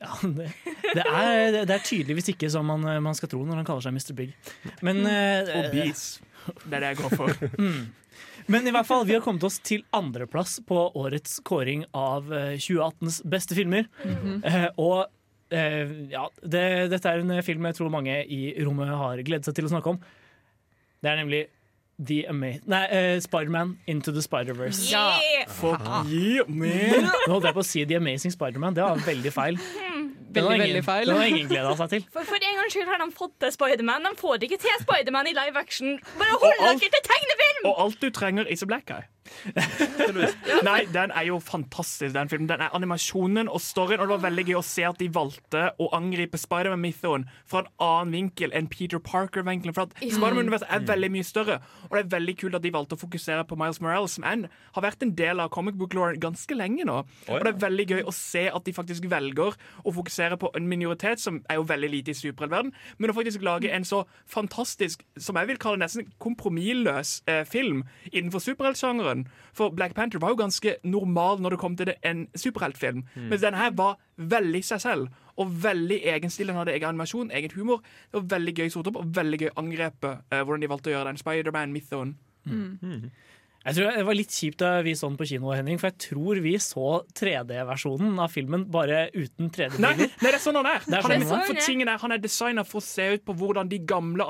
Ja, det, det, er, det er tydeligvis ikke som man, man skal tro når han kaller seg Mr. Big. Men uh, beats. Det er det jeg går for. Men i hvert fall, vi har kommet oss til andreplass på årets kåring av eh, 2018s beste filmer. Eh, og eh, ja, det, dette er en eh, film jeg tror mange i rommet har gledet seg til å snakke om. Det er nemlig The Ama Nei, uh, Spiderman Into the Spider-Verse. Yeah! Fuck you, man! Nå holdt jeg på å si The Amazing Spiderman. Det var veldig feil. Veldig, ingen, veldig feil. Den har ingen gleda seg til. For, for en gangs skyld har de fått til Spiderman. De får ikke til Spiderman i live action. Bare hold dere til tegnefilm! Og alt du trenger is a black guy. Nei, den er jo fantastisk, den filmen. Den er animasjonen og storyen, og det var veldig gøy å se at de valgte å angripe Spiderman-mythoen fra en annen vinkel enn Peter Parker-vinkelen. For at. Spiderman-universet er veldig mye større, og det er veldig kult at de valgte å fokusere på Miles Morales, som en, har vært en del av comic book law ganske lenge nå. Og det er veldig gøy å se at de faktisk velger å fokusere på en minoritet, som er jo veldig lite i superheltverden, men å faktisk lage en så fantastisk, som jeg vil kalle nesten kompromissløs eh, film innenfor superheltsjangeren. For Black Panther var jo ganske normal når det kom til det, en superheltfilm, Mm. mens denne her var veldig seg selv. Og veldig egen stil. Den hadde egen animasjon, egen humor. Det var veldig gøy sort opp, og veldig gøy angrepet eh, hvordan de valgte å gjøre den Spiderman-mythoen. Jeg tror Det var litt kjipt da vi så den på kino, Henning, for jeg tror vi så 3D-versjonen av filmen bare uten 3D-briller. nei, det er sånn han er. Det er Han er, sånn for tingen er, han er designet for å se ut på hvordan de gamle,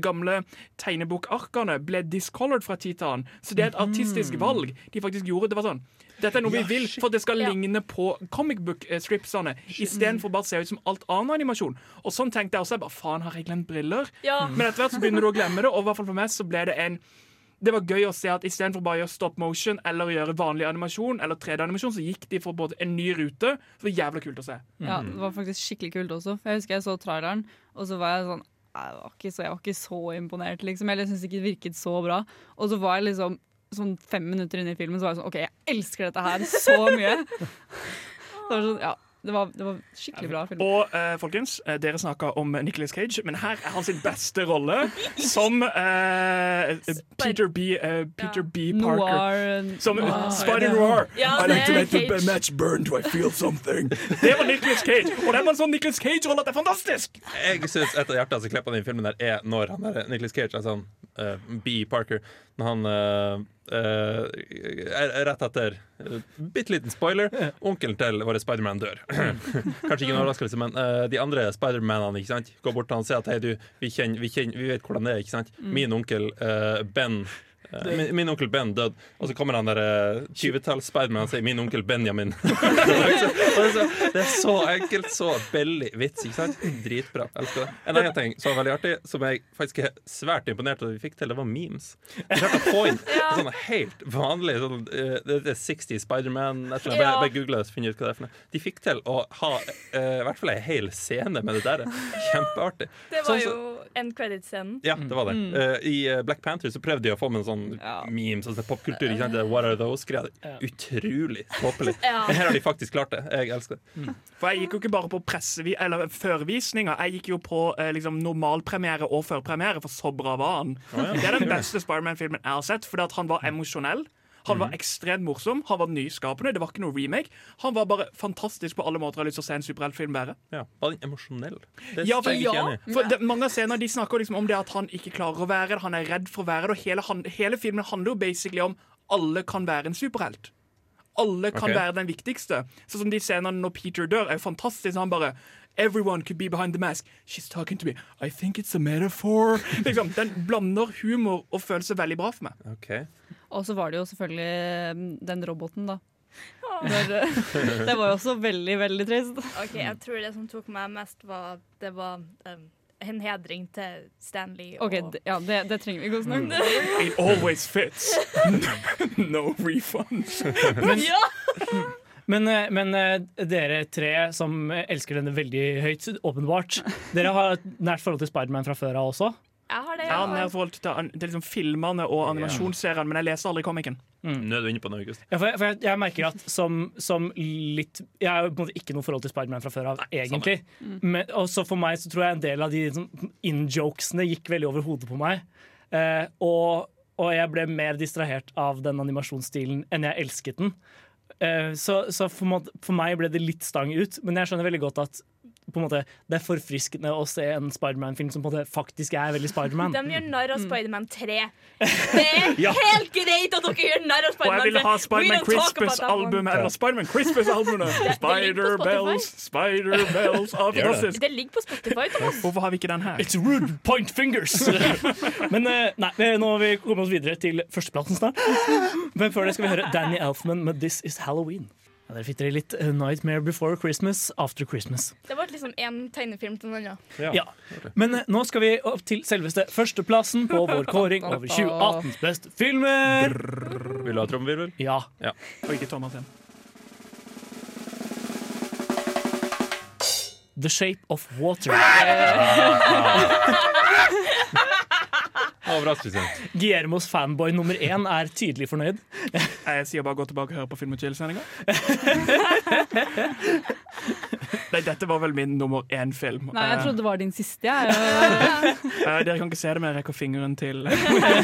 gamle tegnebokarkene ble discolored fra tid til annen. Så det er et artistisk valg de faktisk gjorde. Det var sånn dette er noe vi vil for at det skal ligne på comic book-stripsene, istedenfor bare å se ut som alt annen animasjon. Og sånn tenkte jeg også. Jeg bare, faen, har jeg glemt briller? Ja. Men etter hvert så begynner du å glemme det, og i hvert fall for meg så ble det en det var gøy å se at istedenfor bare å gjøre stop motion eller gjøre vanlig animasjon, eller 3D-animasjon, så gikk de for både en ny rute. Så det var jævla kult å se. Ja, det var faktisk skikkelig kult også. Jeg husker jeg så traileren, og så var jeg sånn jeg var ikke så, Jeg var ikke så imponert, liksom. Eller jeg syntes ikke det virket så bra. Og så var jeg liksom sånn fem minutter inn i filmen, så var jeg sånn OK, jeg elsker dette her så mye. Det var sånn, ja, det var, det var skikkelig bra film. Og eh, folkens, eh, dere snakka om Nicholas Cage, men her er han sin beste rolle som eh, Peter B. Uh, Peter B. Parker. Noir Som Noir. Spider-Noir. Ja, I like to er make the match burn, do I feel something? Det var Nicholas Cage, og det var en sånn Nicholas Cage-rolle at det er fantastisk! Jeg syns et av hjertene som klipper den filmen der er når han der, Nicholas Cage, altså sånn eh, B. Parker, når han uh, uh, rett etter uh, Bitte liten spoiler. Onkelen til vår Spiderman dør. Kanskje ikke en overraskelse, men uh, de andre Spidermanene går bort til han og sier at hei, du, vi, kjenner, vi, kjenner, vi vet hvordan det er. ikke sant? Min onkel Ben eh, min, min onkel Ben død, og så kommer han der uh, 20-talls Spiderman og sier 'min onkel Benjamin'. Det, er så, det så enkelt, så billig vits. ikke sant? Dritbra. Elsker det. En annen ting som var veldig artig, som jeg faktisk er svært imponert over at vi fikk til, det var memes. Vi klarte å få inn sånn helt vanlige sånn, eh, det er 60 Spiderman bare, Ja. bare googlet og finne ut hva det er for noe. De fikk til å ha uh, i hvert fall ei hel scene med det der. Kjempeartig. Det Sånn var jo end credit-scenen. ja, det var det. Eh, I eh, Black Panther så prøvde de å få med en sånn Ja. memes, altså popkultur. ikke sant? What are those-greier. Utrolig tåpelig. Ja. Men her har de faktisk klart det. Jeg elsker det. For jeg gikk jo ikke bare på pressevi eller førvisninger, jeg gikk jo på eh, liksom, normalpremiere og førpremiere, for så bra var han. Det er den beste Spiderman-filmen jeg har sett, fordi at han var emosjonell. Han var ekstremt morsom, han var nyskapende, det var ikke noe remake. Han var bare fantastisk på alle måter. Jeg har lyst til å se en superheltfilm være. Ja, Var den emosjonell? Det Ja, for, ja. for det, mange av scenene de snakker liksom om det at han ikke klarer å være det, han er redd for å være det. Og hele, han, hele filmen handler jo basically om alle kan være en superhelt. Alle kan okay. være den viktigste. Sånn som de scenene når Peter dør, er jo fantastisk. Han bare Everyone could be behind the mask. She's talking to me. I think it's a metaphor. Liksom, Den blander humor og følelser veldig bra for meg. Ok. Og så var det jo selvfølgelig mm, den roboten, da. Når, eh, det var jo også veldig, veldig trist. Ok, Jeg tror det som tok meg mest, var Det var um, en hedring til Stanley. Ok, og det, ja, det, det trenger vi ikke å snakke om. It always fits. no refunds. Ja! Men, eh, men eh, dere tre som elsker denne veldig høyt, åpenbart. Dere har et nært forhold til Spiderman fra før av også? Jeg har det, Jeg har forhold til, til liksom filmene og animasjonsseriene, men jeg leser aldri komikeren. Nå er du inne på noe, August. Ja, for jeg, for jeg, jeg merker at som, som litt Jeg har på en måte ikke noe forhold til Spiderman fra før av, egentlig. Men også for meg så tror jeg en del av de sånn, in-jokesene gikk veldig over hodet på meg. Eh, og, og jeg ble mer distrahert av den animasjonsstilen enn jeg elsket den. Eh, så så for, måte, for meg ble det litt stang ut, men jeg skjønner veldig godt at på en måte, det er forfriskende å se en Spiderman-film som på en måte faktisk er veldig Spiderman. De gjør narr av Spiderman 3. Det er helt greit at dere gjør narr av Spiderman 3. Og jeg ville ha Spiderman. Crispus-albumet. Eller Spiderman Crispus-albumet! Spider-Bells, Spider Bells. Ah, fantastisk. Det ligger på Spotify, Thomas. Hvorfor har vi ikke den her? It's rude point fingers! Men eh, nei, eh, nå har vi kommet oss videre til førsteplassen snart. Men før det skal vi høre Danny Elfman med This Is Halloween. Ja, dere fikk dere litt A 'Nightmare Before Christmas', 'After Christmas'. Det ble liksom én tegnefilm til den andre. Ja. Men eh, nå skal vi opp til selveste førsteplassen på vår kåring over 2018s beste filmer. Vil du ha trommevirvel? Ja. Og ikke Thomas igjen. The Shape of Water. Overraskelse. Guillermos fanboy nummer én er tydelig fornøyd. Jeg sier bare gå tilbake og høre på Film og chill-sendinga. Nei, dette var vel min nummer én-film. Nei, jeg trodde det var din siste. Jeg. Eh, dere kan ikke se det, men jeg rekker fingeren til.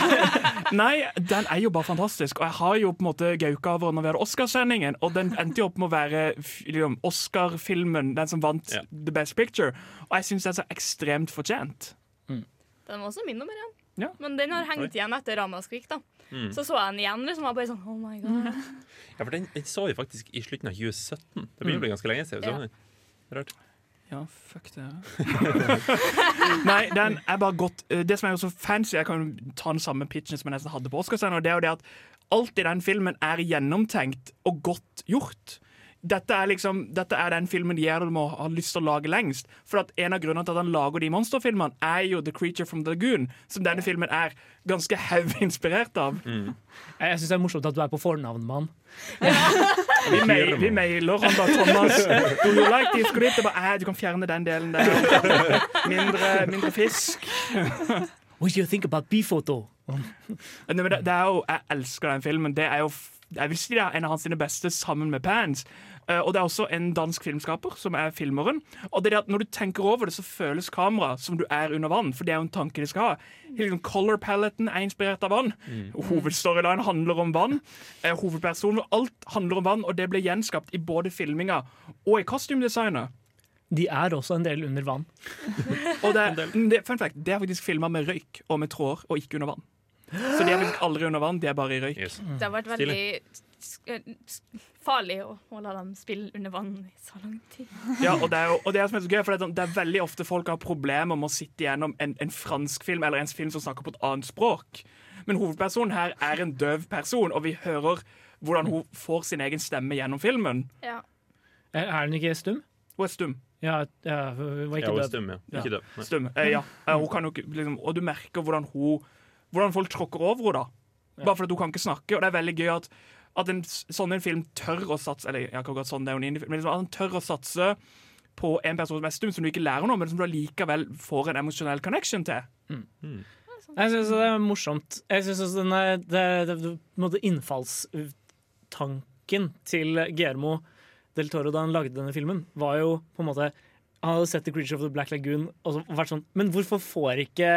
Nei, den er jo bare fantastisk. Og jeg har jo på en måte gauka over når vi hadde Oscarsendingen, og den endte jo opp med å være liksom, Oscar-filmen, den som vant Ja. The Best Picture. Og jeg syns den er så ekstremt fortjent. Den var også min nummer én. Ja. Men den har hengt igjen etter Ramaskrik. da Mm. Så så jeg den igjen, liksom, og bare sånn Oh my god. Ja, for den, den så vi faktisk i slutten av 2017. Det begynner å bli ganske lenge siden. Ja. Rart. Ja, fuck det. Nei, den er bare godt eh, Det som er jo så fancy, jeg kan ta den samme pitchen som jeg nesten hadde på Oscarscenen, og det er jo det at alt i den filmen er gjennomtenkt og godt gjort. Dette er liksom Dette er den filmen Guillermo har lyst til å lage lengst. For at En av grunnene til at han lager de monsterfilmene, er jo The Creature from the Lagoon, som denne filmen er ganske heavy inspirert av. Jeg syns det er morsomt at du er på fornavn med han. Vi, mail, vi mailer han da, Thomas Do you like this script? Bare, «Eh, du kan fjerne den delen der. Mindre, mindre fisk. What do you think about men det, det er jo, Jeg elsker den filmen. Det er jo jeg vil si det er en av hans sine beste sammen med Pans. Uh, og det er også en dansk filmskaper som er filmeren. Og det er det at Når du tenker over det, så føles kameraet som du er under vann. For det er jo en tanke de skal ha. Hele liksom, color paletten er inspirert av vann. Hovedstoryline handler om vann. Uh, hovedpersonen Alt handler om vann, og det ble gjenskapt i både filminga og i kostymedesignet. De er også en del under vann. Og det, det, fun fact, det er faktisk filma med røyk og med tråder, og ikke under vann. Så de er faktisk aldri under vann, de er bare i røyk. Yes. Det har vært veldig farlig å, å la dem spille under vann i så lang tid. Ja, og det er, jo, og det er, som er så gøy, for det er, sånn- det er veldig ofte folk har problemer med å sitte gjennom en, en fransk film eller en film som snakker på et annet språk. Men hovedpersonen her er en døv person, og vi hører hvordan hun får sin egen stemme gjennom filmen. Ja. Er er den ikke stum? Hun er stum. Ja, ja hun var Ja, hun er stum, ja. Ikke. Nei. Stum. Eh, ja. Hun kan jo ikke, liksom, og du merker hvordan, hun, hvordan folk tråkker over henne. da. Bare fordi hun kan ikke snakke. Og det er veldig gøy at, at en sånn en film tør å satse Eller jeg kan godt sånn, det er men liksom, at han tør å satse på en person som er stum, som du ikke lærer noe om, men som du allikevel får en emosjonell connection til. Jeg syns det er morsomt. Jeg synes også den er, det, det, det, måte Innfallstanken til Guillermo del Toro da han lagde denne filmen, var jo på en måte han hadde sett The Creature of the Black Lagoon og vært sånn Men hvorfor får ikke,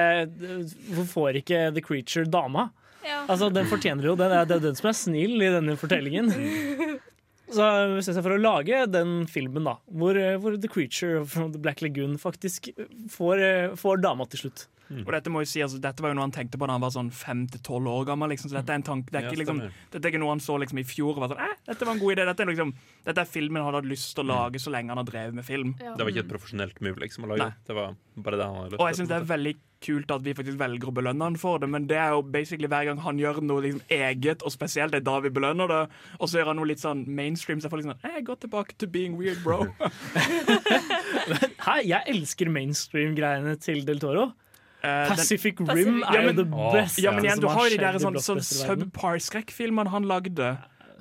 hvorfor får ikke The Creature dama? Ja. Altså, Den fortjener jo det. Det er den som er snill i denne fortellingen. Så bestemte jeg for å lage den filmen, da, hvor, hvor The Creature of the Black Lagoon faktisk får, får dama til slutt. Og dette må jeg si, altså, dette var jo noe han tenkte på da han var sånn fem til tolv år gammel. Liksom, så dette er en tanke, det er ikke, liksom, dette er ikke noe han så liksom, i fjor og var sånn eh, dette var en god idé. Dette er, liksom, dette er filmen han hadde lyst til å lage så lenge han har drevet med film. Ja. Det var ikke et profesjonelt move liksom, å lage. Nei. Det var bare det han hadde lyst Og jeg syns det er veldig kult at vi faktisk velger å belønne han for det, men det er jo basically hver gang han gjør noe liksom eget, og spesielt det er da vi belønner det, og så gjør han noe litt sånn mainstream, så jeg får liksom sånn eh, Gå tilbake to being weird, bro. Hæ, jeg elsker mainstream-greiene til Del Toro. Eh, den- Pacific Pacific- Rim er jo men- det beste Ja, men igjen, du har jo de der sånn, sånn subpar-skrekkfilmene han lagde.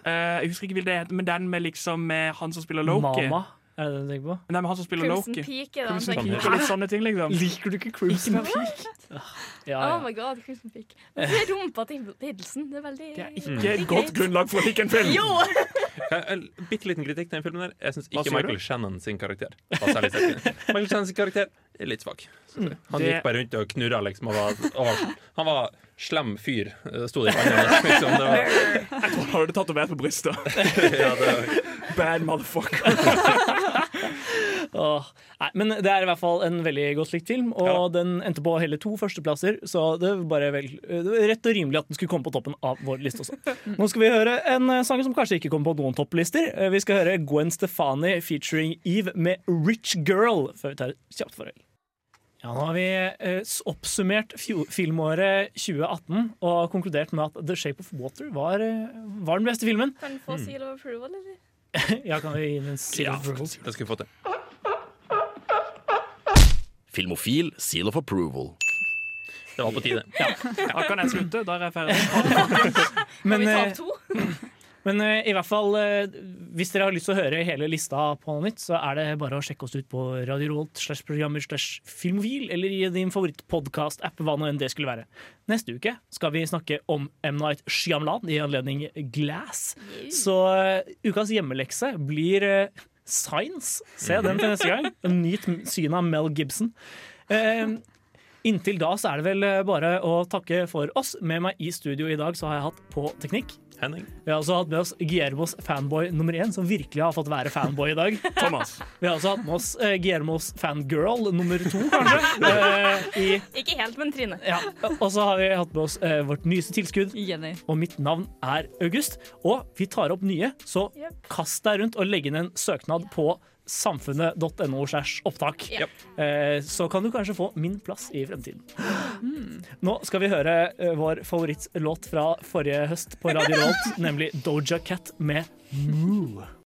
Uh, jeg husker ikke hvilken det heter, men den med liksom med han som spiller Loki. Mama, er det det du tenker på? Nei, men han som spiller Crimson Loki. Peak Crimson Peak og litt sånne ting, liksom. Liker du ikke Crimson Peak? Ja, Oh my god, Crimson Peak. Det er rumpa til Hiddleston. Det er veldig Det er ikke ikke et godt grunnlag for å like en film. Jo! En bitte liten kritikk til den filmen. der Jeg syns ikke Michael Shannon sin karakter var særlig sterk. Michael Shannon sin karakter er litt svak. synes. Han Det- gikk bare rundt og knurra, liksom. Og var, og var, han var slem fyr, eh, sto det i pannet. Liksom. Var, Jeg tror han hadde tatovert på brystet. ja, det var, Bad motherfucker. Åh, nei, men det er i hvert fall en veldig godt likt film, og Ja. den endte på hele to førsteplasser, så det var bare vel, det var rett og rimelig at den skulle komme på toppen av vår liste også. Nå skal vi høre en eh, sang som kanskje ikke kommer på noen topplister. Eh, Vi skal høre Gwen Stefani featuring Eve med Rich Girl, før vi tar et kjapt farvel. Ja, nå har vi eh, oppsummert filmåret 2018 og konkludert med at The Shape of Water var, eh, var den beste filmen. Kan få seal of approval, eller? Ja, kan vi gi den en seal Ja, of approval? Ja, det skal vi få til. Filmofil seal of approval. Det var på tide. Da kan jeg slutte. Da er jeg ferdig. Men, vi ta eh, av to? Men uh, i hvert fall, uh, hvis dere har lyst til å høre hele lista på noe nytt, så er det bare å sjekke oss ut på Radio Rolt slash programmer slash filmofil, eller i din favorittpodkast-app, hva nå enn det skulle være. Neste uke skal vi snakke om M. Night Shyamalan i anledning Glass. Så uh, ukas hjemmelekse blir Science. Se den til neste gang. En synet syn av Mel Gibson. Uh, Inntil da så er det vel bare å takke for oss. Med meg i studio i dag så har jeg hatt på teknikk. Henning. Vi har også hatt med oss Guillermos fanboy nummer én, som virkelig har fått være fanboy i dag. Thomas. Vi har også hatt med oss eh, Guillermos fangirl nummer to, kanskje. eh, i, Ikke helt, men Trine. ja. Og så har vi hatt med oss eh, vårt nyeste tilskudd. Jenny. Og mitt navn er August. Og vi tar opp nye, så Yep. kast deg rundt og legg inn en søknad på samfunnet.no slash opptak. Yep. Eh, så kan du kanskje få min plass i fremtiden. Nå skal vi høre eh, vår favorittlåt fra forrige høst på Radio Rolt, nemlig Doja Cat med Moo.